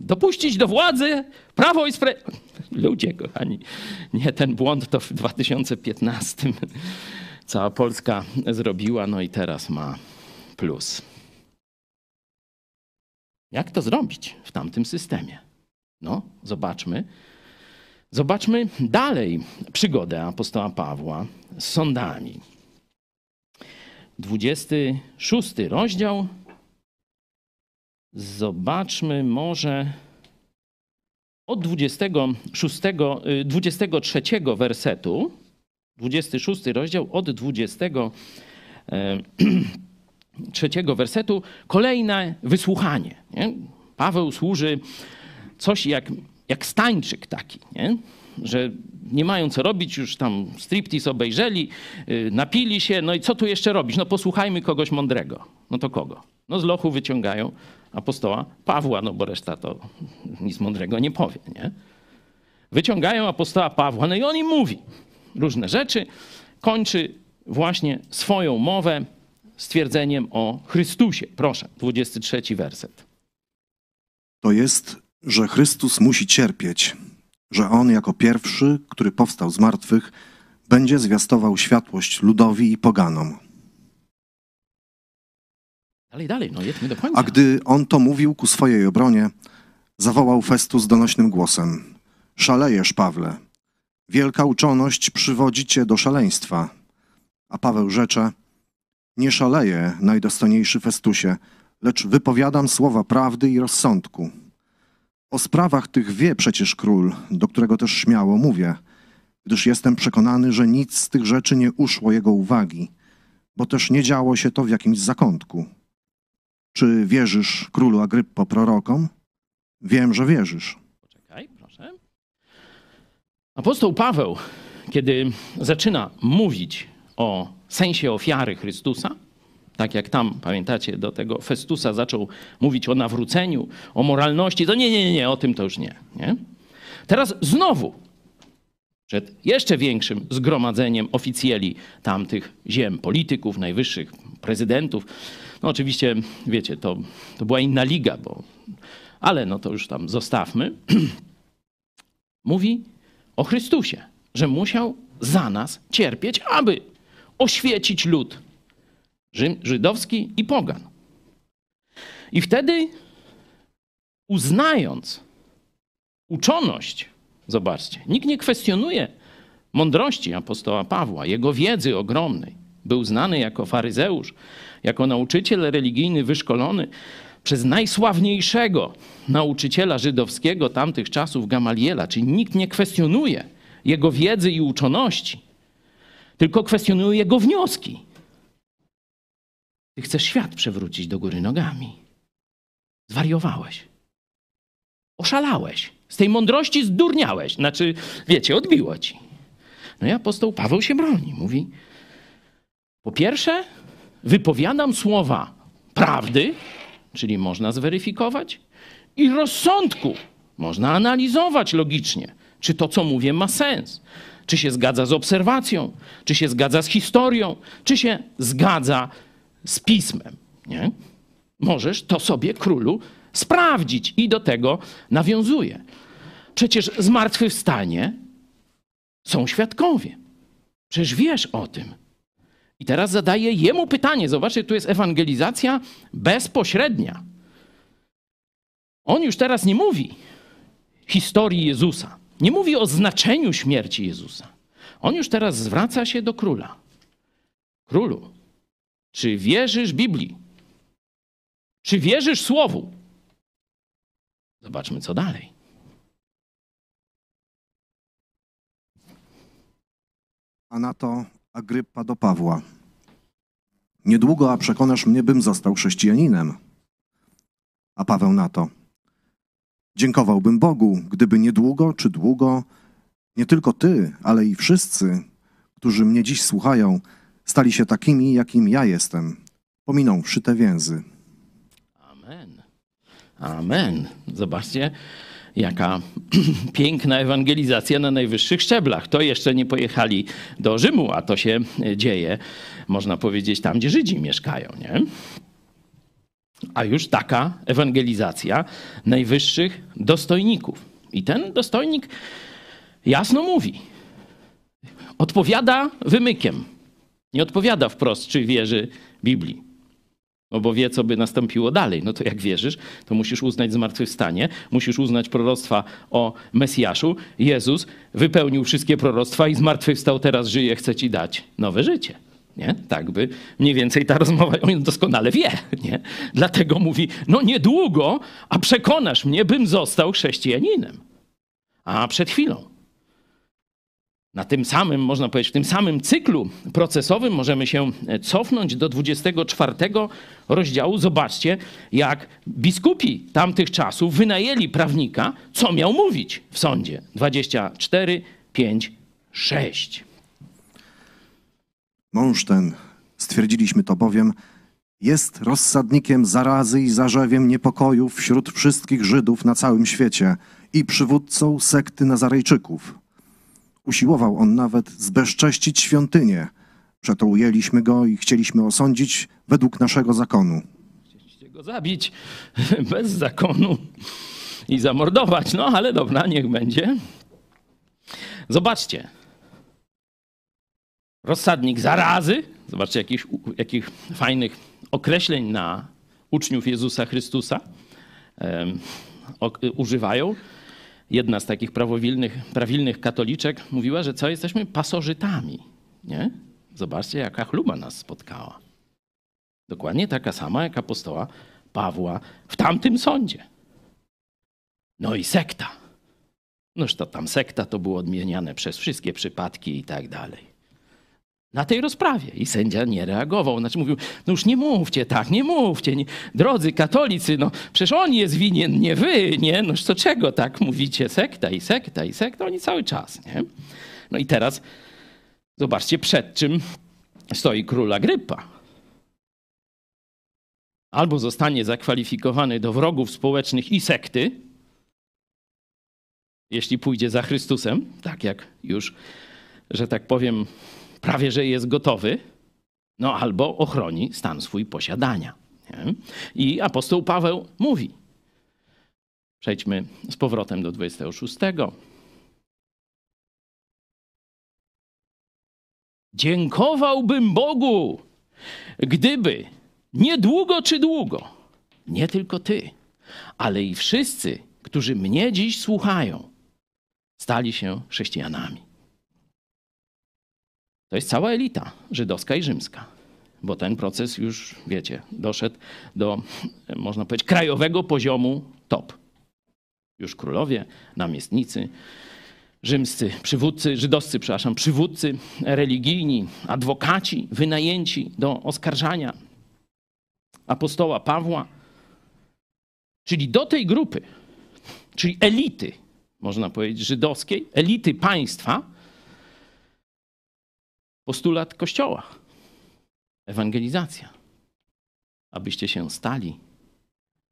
dopuścić do władzy prawo i sprawiedliwość? Ludzie, kochani, nie ten błąd to w 2015 cała Polska zrobiła, no i teraz ma plus. Jak to zrobić w tamtym systemie? No, zobaczmy. Zobaczmy dalej przygodę apostoła Pawła z sądami. 26 rozdział. Zobaczmy może od 26, 23 wersetu. 26 rozdział od 23 wersetu. Kolejne wysłuchanie. Nie? Paweł służy coś jak, jak stańczyk taki, nie? że nie mają co robić, już tam striptease obejrzeli, yy, napili się, no i co tu jeszcze robić? No posłuchajmy kogoś mądrego. No to kogo? No z lochu wyciągają apostoła Pawła, no bo reszta to nic mądrego nie powie, nie? Wyciągają apostoła Pawła, no i on im mówi różne rzeczy, kończy właśnie swoją mowę stwierdzeniem o Chrystusie. Proszę, 23 werset. To jest, że Chrystus musi cierpieć, że On jako pierwszy, który powstał z martwych, będzie zwiastował światłość ludowi i poganom. Dalej, dalej, no jedźmy do końca. A gdy on to mówił ku swojej obronie, zawołał Festus donośnym głosem: Szalejesz, Pawle. Wielka uczoność przywodzi cię do szaleństwa. A Paweł rzecze: Nie szaleję, najdostojniejszy Festusie, lecz wypowiadam słowa prawdy i rozsądku. O sprawach tych wie przecież król, do którego też śmiało mówię, gdyż jestem przekonany, że nic z tych rzeczy nie uszło jego uwagi, bo też nie działo się to w jakimś zakątku. Czy wierzysz królu Agryppo prorokom? Wiem, że wierzysz. Poczekaj, proszę. Apostoł Paweł, kiedy zaczyna mówić o sensie ofiary Chrystusa, tak jak tam, pamiętacie, do tego Festusa zaczął mówić o nawróceniu, o moralności, to nie, nie, nie, o tym to już nie. nie? Teraz znowu, przed jeszcze większym zgromadzeniem oficjeli tamtych ziem, polityków, najwyższych prezydentów, no oczywiście, wiecie, to, to była inna liga, bo, ale no to już tam zostawmy. Mówi o Chrystusie, że musiał za nas cierpieć, aby oświecić lud żydowski i pogan. I wtedy uznając uczoność, zobaczcie, nikt nie kwestionuje mądrości apostoła Pawła, jego wiedzy ogromnej. Był znany jako faryzeusz, jako nauczyciel religijny wyszkolony przez najsławniejszego nauczyciela żydowskiego tamtych czasów, Gamaliela, czyli nikt nie kwestionuje jego wiedzy i uczoności, tylko kwestionuje jego wnioski. Ty chcesz świat przewrócić do góry nogami. Zwariowałeś. Oszalałeś. Z tej mądrości zdurniałeś. Znaczy, wiecie, odbiło ci. No i apostoł Paweł się broni. Mówi, po pierwsze, wypowiadam słowa prawdy, czyli można zweryfikować, i rozsądku. Można analizować logicznie, czy to, co mówię, ma sens. Czy się zgadza z obserwacją, czy się zgadza z historią, czy się zgadza z pismem. Nie? Możesz to sobie, królu, sprawdzić i do tego nawiązuje. Przecież zmartwychwstanie są świadkowie. Przecież wiesz o tym. I teraz zadaję jemu pytanie. Zobaczcie, tu jest ewangelizacja bezpośrednia. On już teraz nie mówi historii Jezusa. Nie mówi o znaczeniu śmierci Jezusa. On już teraz zwraca się do króla. Królu, czy wierzysz Biblii? Czy wierzysz Słowu? Zobaczmy, co dalej. A na to Agrypa do Pawła. Niedługo, a przekonasz mnie, bym został chrześcijaninem. A Paweł na to. Dziękowałbym Bogu, gdyby niedługo czy długo nie tylko ty, ale i wszyscy, którzy mnie dziś słuchają, stali się takimi, jakim ja jestem, pominąwszy te więzy. Amen. Amen. Zobaczcie, jaka piękna ewangelizacja na najwyższych szczeblach. To jeszcze nie pojechali do Rzymu, a to się dzieje, można powiedzieć, tam, gdzie Żydzi mieszkają, nie? A już taka ewangelizacja najwyższych dostojników. I ten dostojnik jasno mówi, odpowiada wymykiem. Nie odpowiada wprost, czy wierzy Biblii. No bo wie, co by nastąpiło dalej. No to jak wierzysz, to musisz uznać zmartwychwstanie, musisz uznać proroctwa o Mesjaszu. Jezus wypełnił wszystkie proroctwa i zmartwychwstał, teraz żyje, chce ci dać nowe życie. Nie? Tak by mniej więcej ta rozmowa, on doskonale wie. Nie? Dlatego mówi, no niedługo, a przekonasz mnie, bym został chrześcijaninem. A przed chwilą Na tym samym, można powiedzieć, w tym samym cyklu procesowym możemy się cofnąć do 24 rozdziału. Zobaczcie, jak biskupi tamtych czasów wynajęli prawnika, co miał mówić w sądzie. 24, 5, 6. Mąż ten, stwierdziliśmy to bowiem, jest rozsadnikiem zarazy i zarzewiem niepokojów wśród wszystkich Żydów na całym świecie i przywódcą sekty Nazarejczyków. Usiłował on nawet zbezcześcić świątynię. Przeto ujęliśmy go i chcieliśmy osądzić według naszego zakonu. Chcieliście go zabić bez zakonu i zamordować. No ale dobra, niech będzie. Zobaczcie. Rozsadnik zarazy. Zobaczcie, jakich, jakich fajnych określeń na uczniów Jezusa Chrystusa um, o, używają. Jedna z takich prawowilnych, prawilnych katoliczek mówiła, że co, jesteśmy pasożytami. Nie? Zobaczcie, jaka chluba nas spotkała. Dokładnie taka sama jak apostoła Pawła w tamtym sądzie. No i sekta. Noż to tam sekta to było odmieniane przez wszystkie przypadki i tak dalej. Na tej rozprawie. I sędzia nie reagował. Znaczy mówił, no już nie mówcie tak, nie mówcie. Nie. Drodzy katolicy, no przecież on jest winien, nie wy, nie? Noż to czego tak mówicie? Sekta i sekta i sekta. Oni cały czas, nie? No i teraz zobaczcie, przed czym stoi król Agrypa albo zostanie zakwalifikowany do wrogów społecznych i sekty, jeśli pójdzie za Chrystusem, tak jak już, że tak powiem, prawie że jest gotowy, no albo ochroni stan swój posiadania. Nie? I apostoł Paweł mówi, przejdźmy z powrotem do 26. Dziękowałbym Bogu, gdyby niedługo czy długo, nie tylko ty, ale i wszyscy, którzy mnie dziś słuchają, stali się chrześcijanami. To jest cała elita żydowska i rzymska, bo ten proces już, wiecie, doszedł do, można powiedzieć, krajowego poziomu top. Już królowie, namiestnicy, rzymscy przywódcy, żydowscy, przepraszam, przywódcy religijni, adwokaci wynajęci do oskarżania apostoła Pawła. Czyli do tej grupy, czyli elity, można powiedzieć, żydowskiej, elity państwa, postulat Kościoła, ewangelizacja, abyście się stali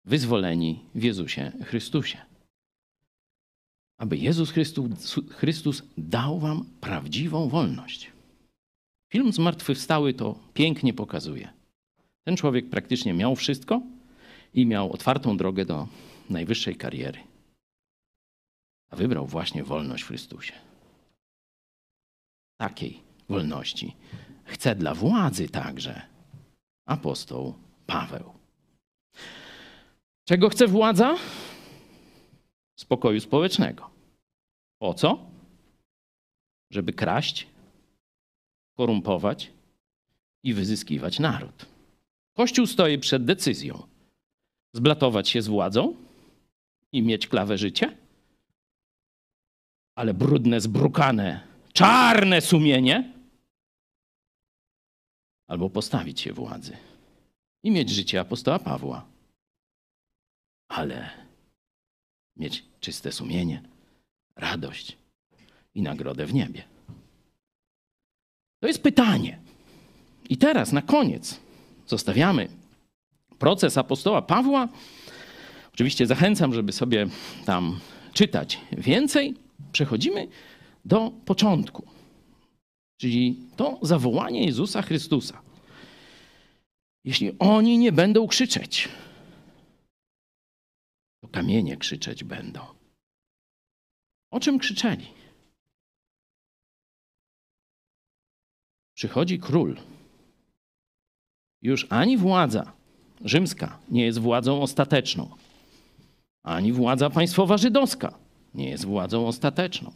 wyzwoleni w Jezusie Chrystusie. Aby Jezus Chrystus, Chrystus dał wam prawdziwą wolność. Film Zmartwychwstały to pięknie pokazuje. Ten człowiek praktycznie miał wszystko i miał otwartą drogę do najwyższej kariery. A wybrał właśnie wolność w Chrystusie. Takiej wolności chce dla władzy także apostoł Paweł. Czego chce władza? Spokoju społecznego. Po co? Żeby kraść, korumpować i wyzyskiwać naród. Kościół stoi przed decyzją: zblatować się z władzą i mieć klawę życie, ale brudne, zbrukane, czarne sumienie, albo postawić się władzy i mieć życie apostoła Pawła, ale mieć czyste sumienie, radość i nagrodę w niebie. To jest pytanie. I teraz na koniec zostawiamy proces apostoła Pawła. Oczywiście zachęcam, żeby sobie tam czytać więcej. Przechodzimy do początku, czyli to zawołanie Jezusa Chrystusa. Jeśli oni nie będą krzyczeć, to kamienie krzyczeć będą. O czym krzyczeli? Przychodzi król już ani władza rzymska nie jest władzą ostateczną, ani władza państwowa żydowska nie jest władzą ostateczną,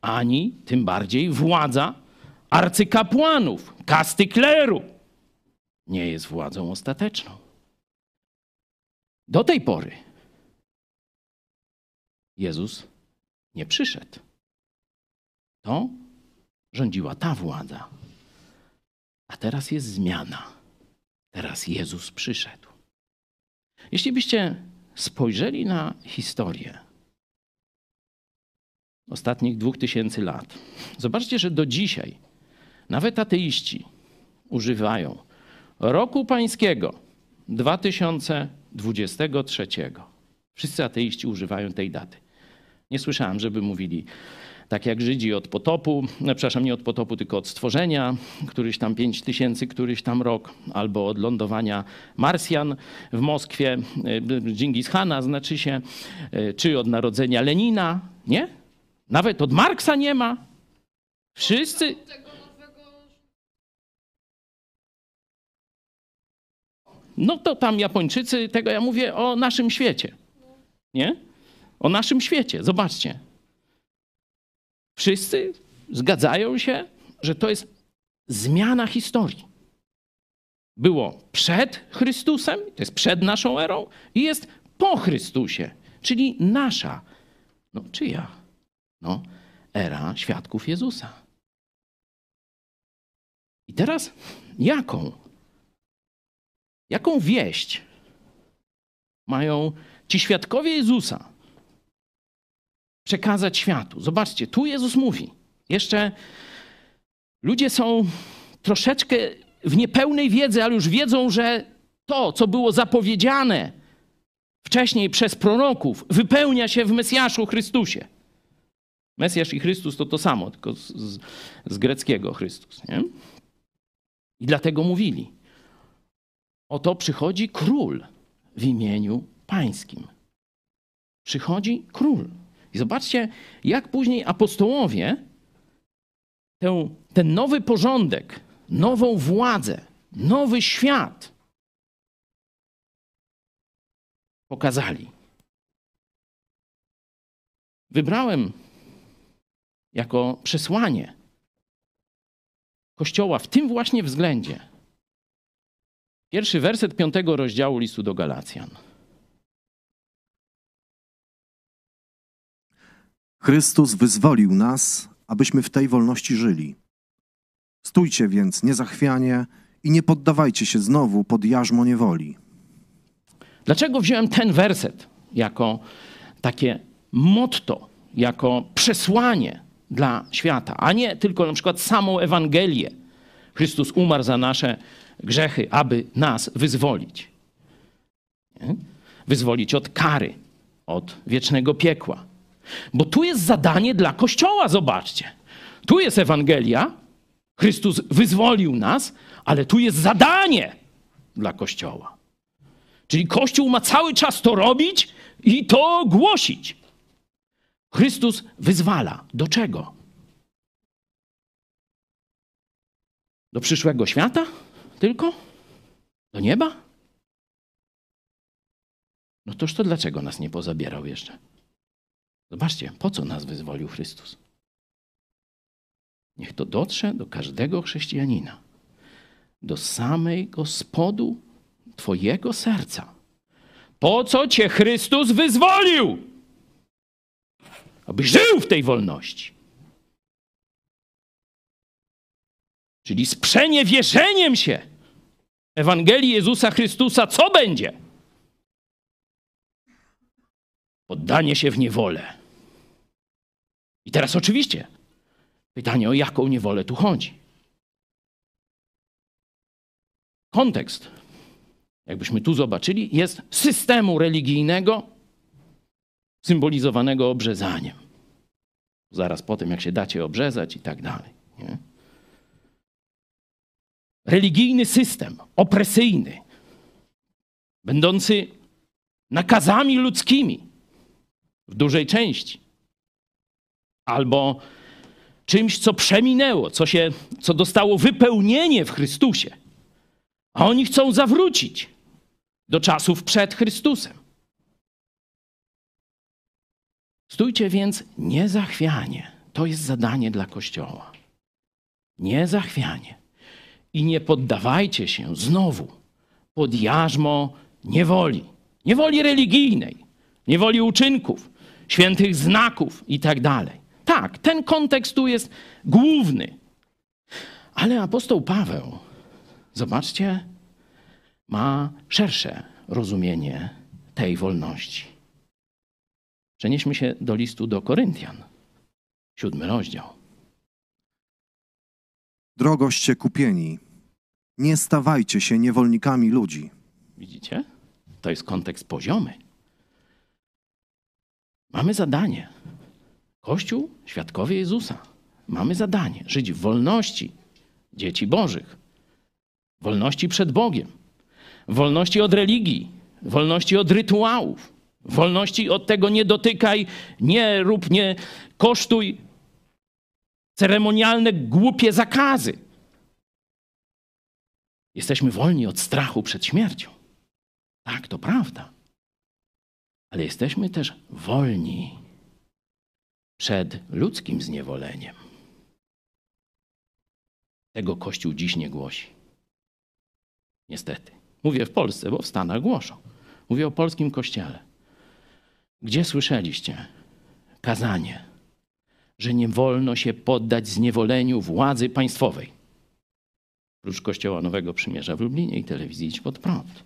ani tym bardziej władza arcykapłanów, kasty kleru nie jest władzą ostateczną. Do tej pory Jezus nie przyszedł. To rządziła ta władza. A teraz jest zmiana. Teraz Jezus przyszedł. Jeśli byście spojrzeli na historię ostatnich dwóch tysięcy lat, zobaczcie, że do dzisiaj nawet ateiści używają roku pańskiego 2023. Wszyscy ateiści używają tej daty. Nie słyszałem, żeby mówili tak jak Żydzi od potopu, no, przepraszam, nie od potopu, tylko od stworzenia, któryś tam 5 tysięcy, któryś tam rok, albo od lądowania Marsjan w Moskwie, e, Dżingis Hana znaczy się, e, czy od narodzenia Lenina, nie? Nawet od Marksa nie ma. Wszyscy... No to tam Japończycy, tego ja mówię o naszym świecie. Nie? O naszym świecie. Zobaczcie. Wszyscy zgadzają się, że to jest zmiana historii. Było przed Chrystusem, to jest przed naszą erą, i jest po Chrystusie, czyli nasza, no czyja? No, era świadków Jezusa. I teraz jaką? Jaką wieść mają ci świadkowie Jezusa przekazać światu? Zobaczcie, tu Jezus mówi. Jeszcze ludzie są troszeczkę w niepełnej wiedzy, ale już wiedzą, że to, co było zapowiedziane wcześniej przez proroków, wypełnia się w Mesjaszu Chrystusie. Mesjasz i Chrystus to to samo, tylko z, z, z greckiego Chrystus. Nie? I dlatego mówili: Oto przychodzi król w imieniu pańskim. Przychodzi król. I zobaczcie, jak później apostołowie ten, ten nowy porządek, nową władzę, nowy świat pokazali. Wybrałem jako przesłanie Kościoła w tym właśnie względzie. Pierwszy werset piątego rozdziału listu do Galacjan. Chrystus wyzwolił nas, abyśmy w tej wolności żyli. Stójcie więc niezachwianie i nie poddawajcie się znowu pod jarzmo niewoli. Dlaczego wziąłem ten werset jako takie motto, jako przesłanie dla świata, a nie tylko na przykład samą Ewangelię? Chrystus umarł za nasze grzechy, aby nas wyzwolić. Nie? Wyzwolić od kary, od wiecznego piekła. Bo tu jest zadanie dla Kościoła, zobaczcie. Tu jest Ewangelia, Chrystus wyzwolił nas, ale tu jest zadanie dla Kościoła. Czyli Kościół ma cały czas to robić i to głosić. Chrystus wyzwala. Do czego? Do przyszłego świata? Tylko? Do nieba? No toż to dlaczego nas nie pozabierał jeszcze? Zobaczcie, po co nas wyzwolił Chrystus? Niech to dotrze do każdego chrześcijanina, do samego spodu Twojego serca. Po co Cię Chrystus wyzwolił? Abyś żył w tej wolności. Czyli z przeniewierzeniem się Ewangelii Jezusa Chrystusa, co będzie? Poddanie się w niewolę. I teraz oczywiście pytanie, o jaką niewolę tu chodzi. Kontekst, jakbyśmy tu zobaczyli, jest systemu religijnego symbolizowanego obrzezaniem. Zaraz po tym, jak się dacie obrzezać i tak dalej. Religijny system, opresyjny, będący nakazami ludzkimi w dużej części, albo czymś, co przeminęło, co, się, co dostało wypełnienie w Chrystusie. A oni chcą zawrócić do czasów przed Chrystusem. Stójcie więc niezachwianie. To jest zadanie dla Kościoła. Niezachwianie. I nie poddawajcie się znowu pod jarzmo niewoli. Niewoli religijnej, niewoli uczynków, świętych znaków i tak dalej. Tak, ten kontekst tu jest główny Ale apostoł Paweł, zobaczcie, ma szersze rozumienie tej wolności. Przenieśmy się do listu do Koryntian, siódmy rozdział. Drogoście kupieni, nie stawajcie się niewolnikami ludzi. Widzicie? To jest kontekst poziomy. Mamy zadanie. Kościół, świadkowie Jezusa. Mamy zadanie żyć w wolności dzieci Bożych, wolności przed Bogiem, wolności od religii, wolności od rytuałów, wolności od tego nie dotykaj, nie rób, nie kosztuj, ceremonialne, głupie zakazy. Jesteśmy wolni od strachu przed śmiercią. Tak, to prawda. Ale jesteśmy też wolni przed ludzkim zniewoleniem. Tego Kościół dziś nie głosi. Niestety. Mówię w Polsce, bo w Stanach głoszą. Mówię o polskim kościele. Gdzie słyszeliście kazanie, że nie wolno się poddać zniewoleniu władzy państwowej? Prócz Kościoła Nowego Przymierza w Lublinie i telewizji Idź Pod Prąd.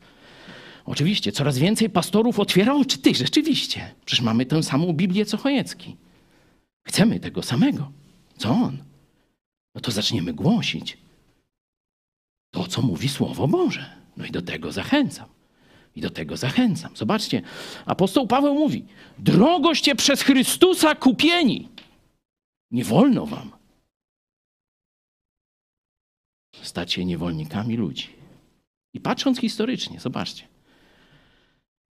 Oczywiście, coraz więcej pastorów otwiera oczy. Ty, rzeczywiście. Przecież mamy tę samą Biblię co Chojecki. Chcemy tego samego. Co on? No to zaczniemy głosić to, co mówi Słowo Boże. No i do tego zachęcam. I do tego zachęcam. Zobaczcie, apostoł Paweł mówi: Drogoście przez Chrystusa kupieni. Nie wolno wam stać się niewolnikami ludzi. I patrząc historycznie, zobaczcie.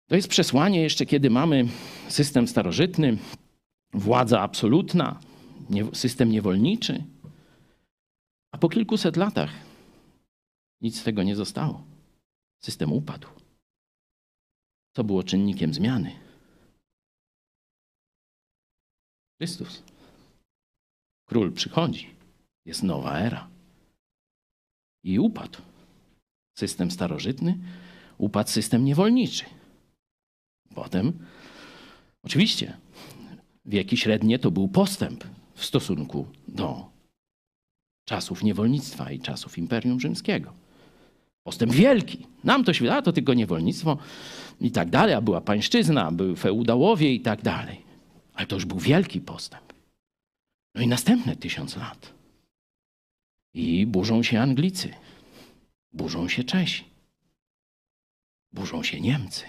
To jest przesłanie jeszcze, kiedy mamy system starożytny, władza absolutna, system niewolniczy. A po kilkuset latach nic z tego nie zostało. System upadł. Co było czynnikiem zmiany? Chrystus. Król przychodzi. Jest nowa era. I upadł system starożytny, upadł system niewolniczy. Potem, oczywiście, wieki średnie to był postęp w stosunku do czasów niewolnictwa i czasów Imperium Rzymskiego. Postęp wielki. Nam to się to tylko niewolnictwo i tak dalej, a była pańszczyzna, były feudałowie i tak dalej. Ale to już był wielki postęp. No i następne tysiąc lat. I burzą się Anglicy, burzą się Czesi, burzą się Niemcy,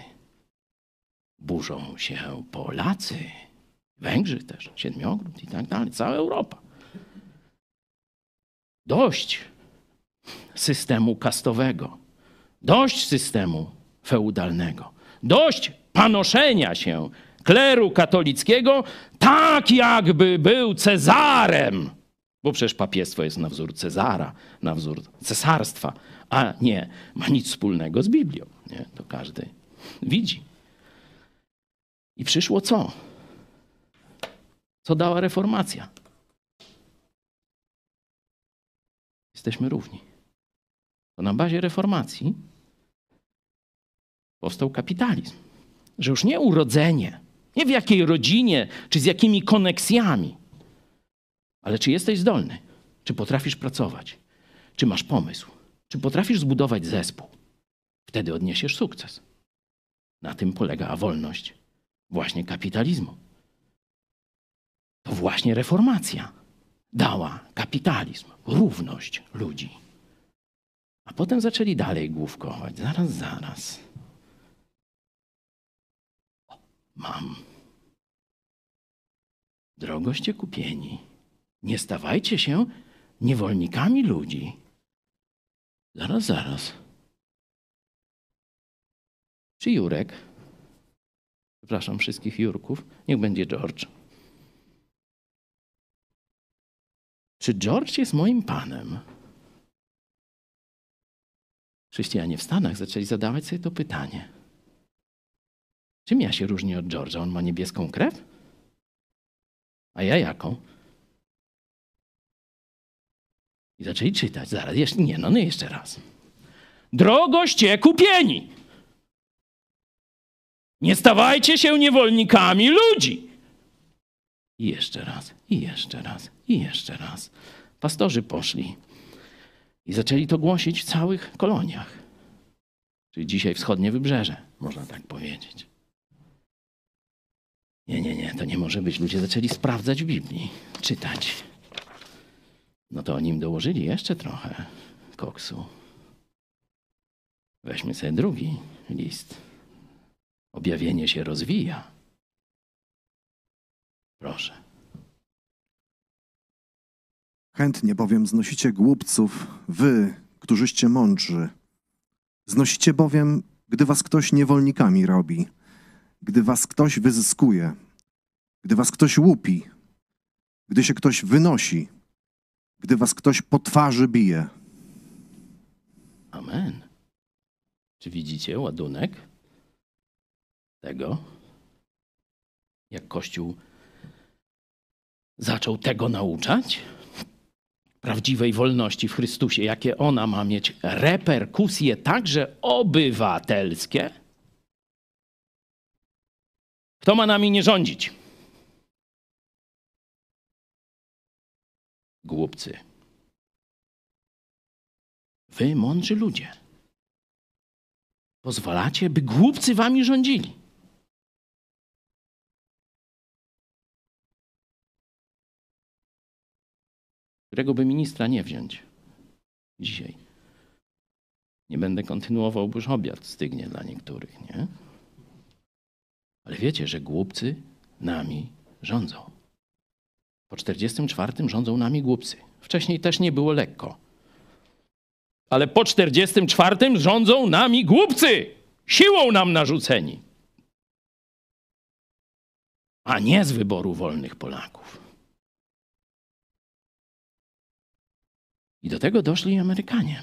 burzą się Polacy, Węgrzy też, Siedmiogród i tak dalej, cała Europa. Dość systemu kastowego, dość systemu feudalnego, dość panoszenia się kleru katolickiego tak, jakby był Cezarem. Bo przecież papiestwo jest na wzór Cezara, na wzór cesarstwa, a nie ma nic wspólnego z Biblią. Nie? To każdy widzi. I przyszło co? Co dała reformacja? Jesteśmy równi. To na bazie reformacji powstał kapitalizm. Że już nie urodzenie, nie w jakiej rodzinie, czy z jakimi koneksjami, ale czy jesteś zdolny, czy potrafisz pracować, czy masz pomysł, czy potrafisz zbudować zespół. Wtedy odniesiesz sukces. Na tym polega wolność właśnie kapitalizmu. To właśnie reformacja dała kapitalizm, równość ludzi. A potem zaczęli dalej główkować. Zaraz, zaraz. Mam. Drogoście kupieni. Nie stawajcie się niewolnikami ludzi. Zaraz, zaraz. Czy Jurek? Przepraszam wszystkich Jurków. Niech będzie George. Czy George jest moim panem? Chrześcijanie w Stanach zaczęli zadawać sobie to pytanie. Czym ja się różnię od George'a? On ma niebieską krew? A ja jaką? I zaczęli czytać. Zaraz, jeszcze, nie, no, no jeszcze raz. Drogoście kupieni. Nie stawajcie się niewolnikami ludzi. I jeszcze raz, i jeszcze raz, i jeszcze raz. pastorzy poszli i zaczęli to głosić w całych koloniach. Czyli dzisiaj wschodnie wybrzeże, można tak powiedzieć. Nie, nie, nie, to nie może być. Ludzie zaczęli sprawdzać w Biblii, czytać. No to oni im dołożyli jeszcze trochę koksu. Weźmy sobie drugi list. Objawienie się rozwija. Proszę. Chętnie bowiem znosicie głupców, wy, którzyście mądrzy. Znosicie bowiem, gdy was ktoś niewolnikami robi, gdy was ktoś wyzyskuje, gdy was ktoś łupi, gdy się ktoś wynosi, gdy was ktoś po twarzy bije. Amen. Czy widzicie ładunek tego? Jak Kościół zaczął tego nauczać? Prawdziwej wolności w Chrystusie, jakie ona ma mieć reperkusje także obywatelskie? Kto ma nami nie rządzić? Głupcy. Wy, mądrzy ludzie, pozwalacie, by głupcy wami rządzili. Którego by ministra nie wziąć dzisiaj. Nie będę kontynuował, bo już obiad stygnie dla niektórych, nie? Ale wiecie, że głupcy nami rządzą. Po 44 rządzą nami głupcy. Wcześniej też nie było lekko. Ale po 44 rządzą nami głupcy, siłą nam narzuceni. A nie z wyboru wolnych Polaków. I do tego doszli Amerykanie.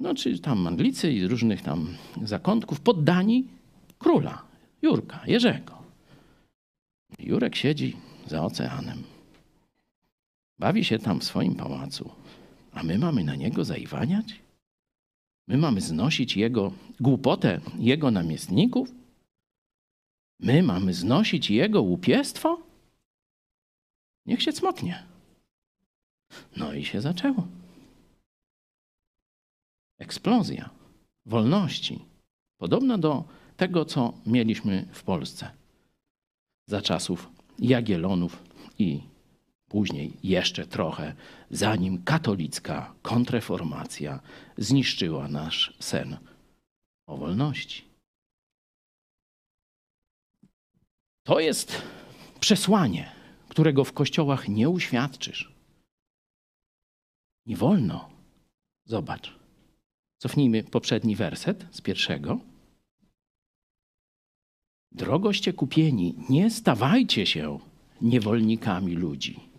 No, czy tam Anglicy i różnych tam zakątków, poddani króla, Jurka, Jerzego. Jurek siedzi za oceanem. Bawi się tam w swoim pałacu. A my mamy na niego zaiwaniać? My mamy znosić jego głupotę, jego namiestników? My mamy znosić jego łupiestwo? Niech się cmoknie. No i się zaczęło. Eksplozja wolności, podobna do tego, co mieliśmy w Polsce za czasów Jagiellonów i później jeszcze trochę, zanim katolicka kontreformacja zniszczyła nasz sen o wolności. To jest przesłanie, którego w kościołach nie uświadczysz. Nie wolno. Zobacz. Cofnijmy poprzedni werset z pierwszego. Drogoście kupieni, nie stawajcie się niewolnikami ludzi.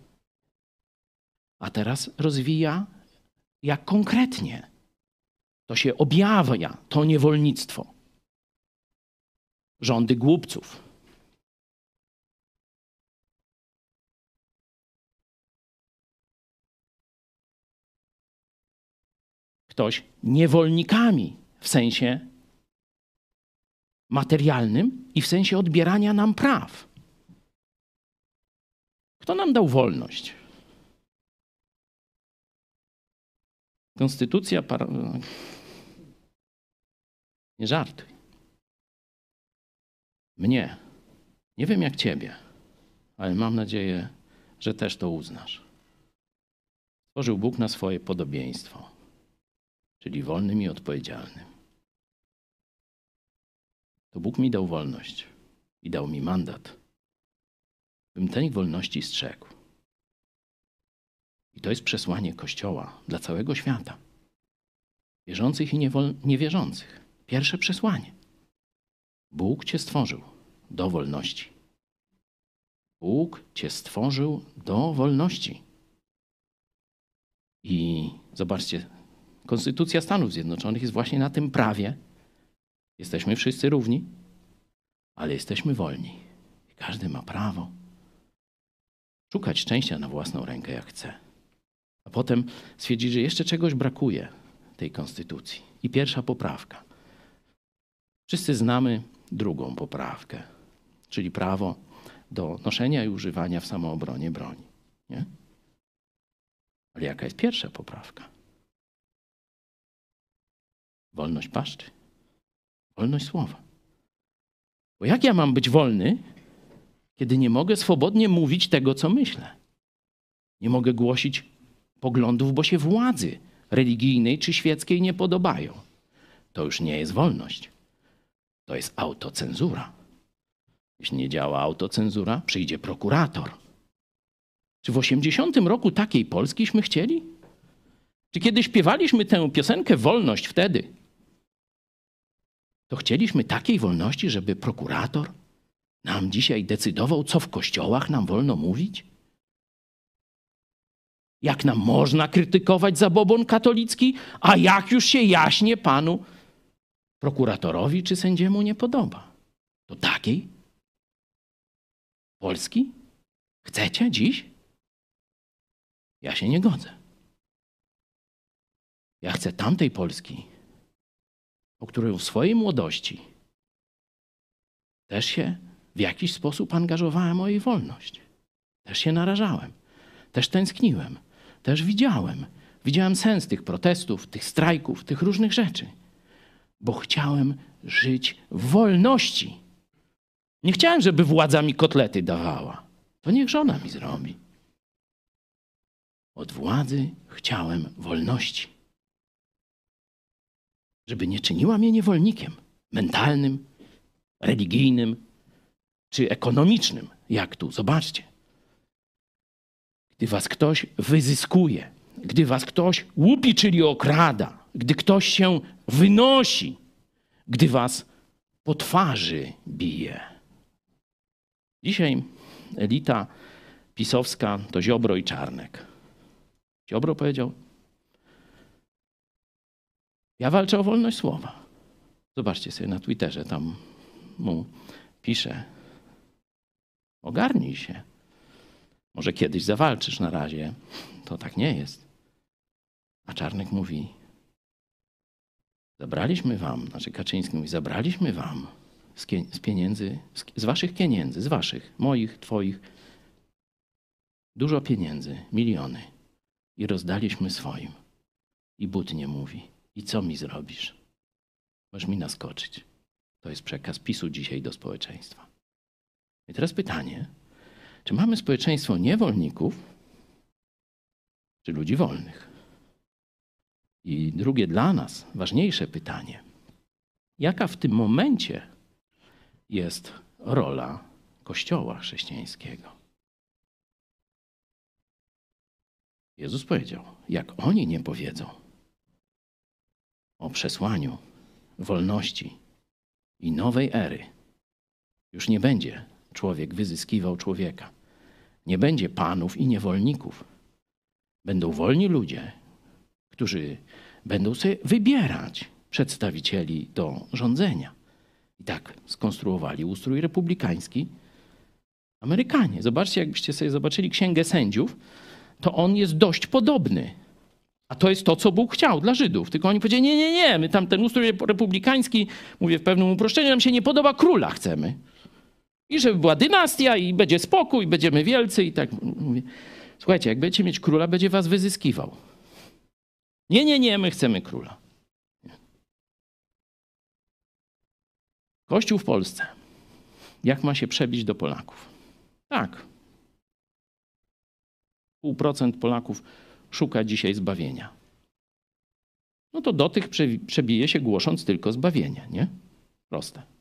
A teraz rozwija, jak konkretnie to się objawia, to niewolnictwo. Rządy głupców. Ktoś niewolnikami w sensie materialnym i w sensie odbierania nam praw. Kto nam dał wolność? Konstytucja. Para... Nie żartuj. Mnie. Nie wiem jak ciebie, ale mam nadzieję, że też to uznasz. Stworzył Bóg na swoje podobieństwo, czyli wolnym i odpowiedzialnym. To Bóg mi dał wolność i dał mi mandat, bym tej wolności strzegł. I to jest przesłanie Kościoła dla całego świata. Wierzących i niewierzących. Pierwsze przesłanie. Bóg cię stworzył do wolności. Bóg cię stworzył do wolności. I zobaczcie, Konstytucja Stanów Zjednoczonych jest właśnie na tym prawie. Jesteśmy wszyscy równi, ale jesteśmy wolni. Każdy ma prawo szukać szczęścia na własną rękę, jak chce. A potem stwierdzić, że jeszcze czegoś brakuje tej konstytucji. I pierwsza poprawka. Wszyscy znamy drugą poprawkę, czyli prawo do noszenia i używania w samoobronie broni. Nie? Ale jaka jest pierwsza poprawka? Wolność paszczy. Wolność słowa. Bo jak ja mam być wolny, kiedy nie mogę swobodnie mówić tego, co myślę? Nie mogę głosić poglądów, bo się władzy religijnej czy świeckiej nie podobają. To już nie jest wolność. To jest autocenzura. Jeśli nie działa autocenzura, przyjdzie prokurator. Czy w 80 roku takiej Polskiśmy chcieli? Czy kiedy śpiewaliśmy tę piosenkę Wolność wtedy, to chcieliśmy takiej wolności, żeby prokurator nam dzisiaj decydował, co w kościołach nam wolno mówić? Jak nam można krytykować zabobon katolicki, a jak już się jaśnie panu prokuratorowi czy sędziemu nie podoba? To takiej Polski chcecie dziś? Ja się nie godzę. Ja chcę tamtej Polski, o której w swojej młodości też się w jakiś sposób angażowałem o jej wolność. Też się narażałem, też tęskniłem, też widziałem. Widziałem sens tych protestów, tych strajków, tych różnych rzeczy, bo chciałem żyć w wolności. Nie chciałem, żeby władza mi kotlety dawała. To niech żona mi zrobi. Od władzy chciałem wolności. Żeby nie czyniła mnie niewolnikiem mentalnym, religijnym czy ekonomicznym, jak tu. Zobaczcie. Gdy was ktoś wyzyskuje, gdy was ktoś łupi, czyli okrada, gdy ktoś się wynosi, gdy was po twarzy bije. Dzisiaj elita pisowska to Ziobro i Czarnek. Ziobro powiedział: Ja walczę o wolność słowa. Zobaczcie sobie na Twitterze, tam mu pisze: Ogarnij się. Może kiedyś zawalczysz na razie. To tak nie jest. A Czarnek mówi: Zabraliśmy wam, znaczy Kaczyński mówi: Zabraliśmy wam z, pieniędzy, z, z waszych pieniędzy, z waszych, moich, twoich, dużo pieniędzy, miliony. I rozdaliśmy swoim. I but nie mówi. I co mi zrobisz? Możesz mi naskoczyć. To jest przekaz PiSu dzisiaj do społeczeństwa. I teraz pytanie, czy mamy społeczeństwo niewolników, czy ludzi wolnych? I drugie dla nas, ważniejsze pytanie. Jaka w tym momencie jest rola Kościoła chrześcijańskiego? Jezus powiedział, jak oni nie powiedzą o przesłaniu wolności i nowej ery, już nie będzie człowiek wyzyskiwał człowieka. Nie będzie panów i niewolników. Będą wolni ludzie, którzy będą sobie wybierać przedstawicieli do rządzenia. I tak skonstruowali ustrój republikański Amerykanie. Zobaczcie, jakbyście sobie zobaczyli księgę sędziów, to on jest dość podobny. A to jest to, co Bóg chciał dla Żydów. Tylko oni powiedzieli, nie, nie, nie, my tam ten ustrój republikański, mówię w pewnym uproszczeniu, nam się nie podoba, króla chcemy. I żeby była dynastia i będzie spokój, będziemy wielcy i tak. Słuchajcie, jak będziecie mieć króla, będzie was wyzyskiwał. Nie, nie, nie, my chcemy króla. Kościół w Polsce. Jak ma się przebić do Polaków? Tak. Pół procent Polaków szuka dzisiaj zbawienia. No to do tych przebije się głosząc tylko zbawienie, nie? Proste.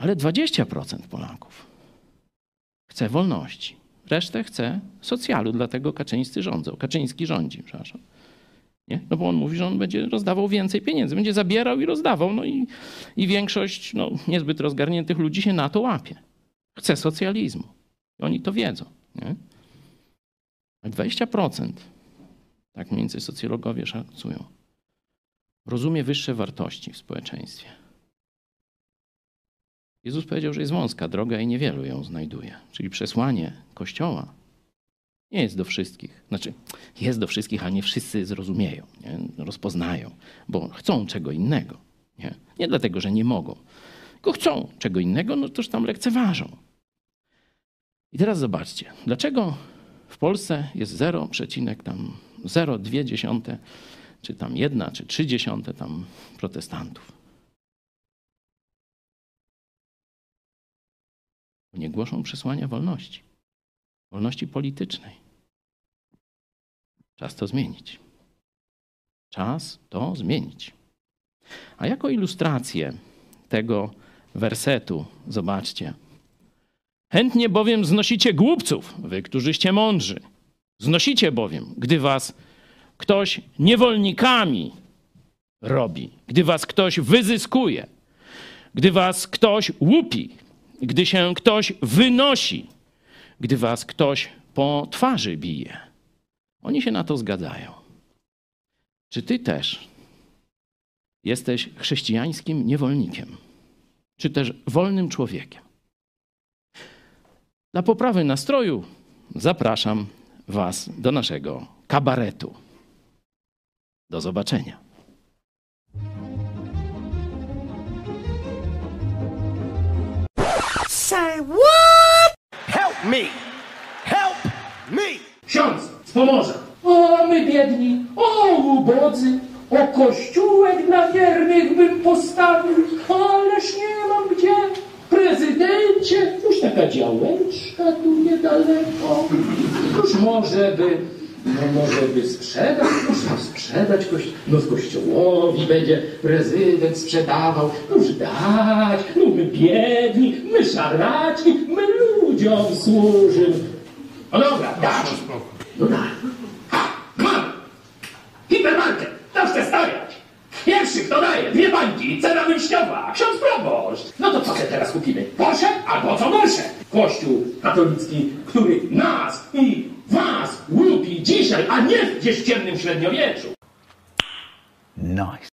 Ale 20% Polaków chce wolności. Resztę chce socjalu, dlatego Kaczyńscy rządzą. Kaczyński rządzi, przepraszam. Nie? No bo on mówi, że on będzie rozdawał więcej pieniędzy, będzie zabierał i rozdawał. No i, i większość no, niezbyt rozgarniętych ludzi się na to łapie. Chce socjalizmu. I oni to wiedzą. Nie? A 20%, tak więcej socjologowie szacują, rozumie wyższe wartości w społeczeństwie. Jezus powiedział, że jest wąska droga i niewielu ją znajduje. Czyli przesłanie Kościoła nie jest do wszystkich. Znaczy, jest do wszystkich, ale nie wszyscy zrozumieją, nie? rozpoznają, bo chcą czego innego. Nie? nie dlatego, że nie mogą, tylko chcą czego innego, no toż tam lekceważą. I teraz zobaczcie, dlaczego W Polsce jest 0, tam 0,2 czy tam 1 czy 3 dziesiąte tam protestantów. Nie głoszą przesłania wolności, wolności politycznej. Czas to zmienić. Czas to zmienić. A jako ilustrację tego wersetu, zobaczcie. Chętnie bowiem znosicie głupców, wy, którzyście mądrzy. Znosicie bowiem, gdy was ktoś niewolnikami robi, gdy was ktoś wyzyskuje, gdy was ktoś łupi, gdy się ktoś wynosi, gdy was ktoś po twarzy bije. Oni się na to zgadzają. Czy ty też jesteś chrześcijańskim niewolnikiem, czy też wolnym człowiekiem? Dla poprawy nastroju zapraszam Was do naszego kabaretu. Do zobaczenia. Ksiądz z Pomorza. O, my biedni, o, ubodzy, o kościółek dla wiernych bym postawił, ależ nie mam gdzie. Prezydencie, już taka działeczka tu niedaleko. Już może by, no może by sprzedać, może sprzedać koś, no kościołowi będzie prezydent sprzedawał. Już dać, no my biedni, my szaraci, my ludziom służymy. No dobra, dać. No daj. Ha, mam! Hipermarket, tam chcę stawiać. Pierwszy, kto daje, dwie bańki, cena wyjściowa, ksiądz proboszcz. No to co sobie teraz kupimy? Porsche albo co gorsze? Kościół katolicki, który nas i was łupi dzisiaj, a nie w ciemnym średniowieczu. Nice.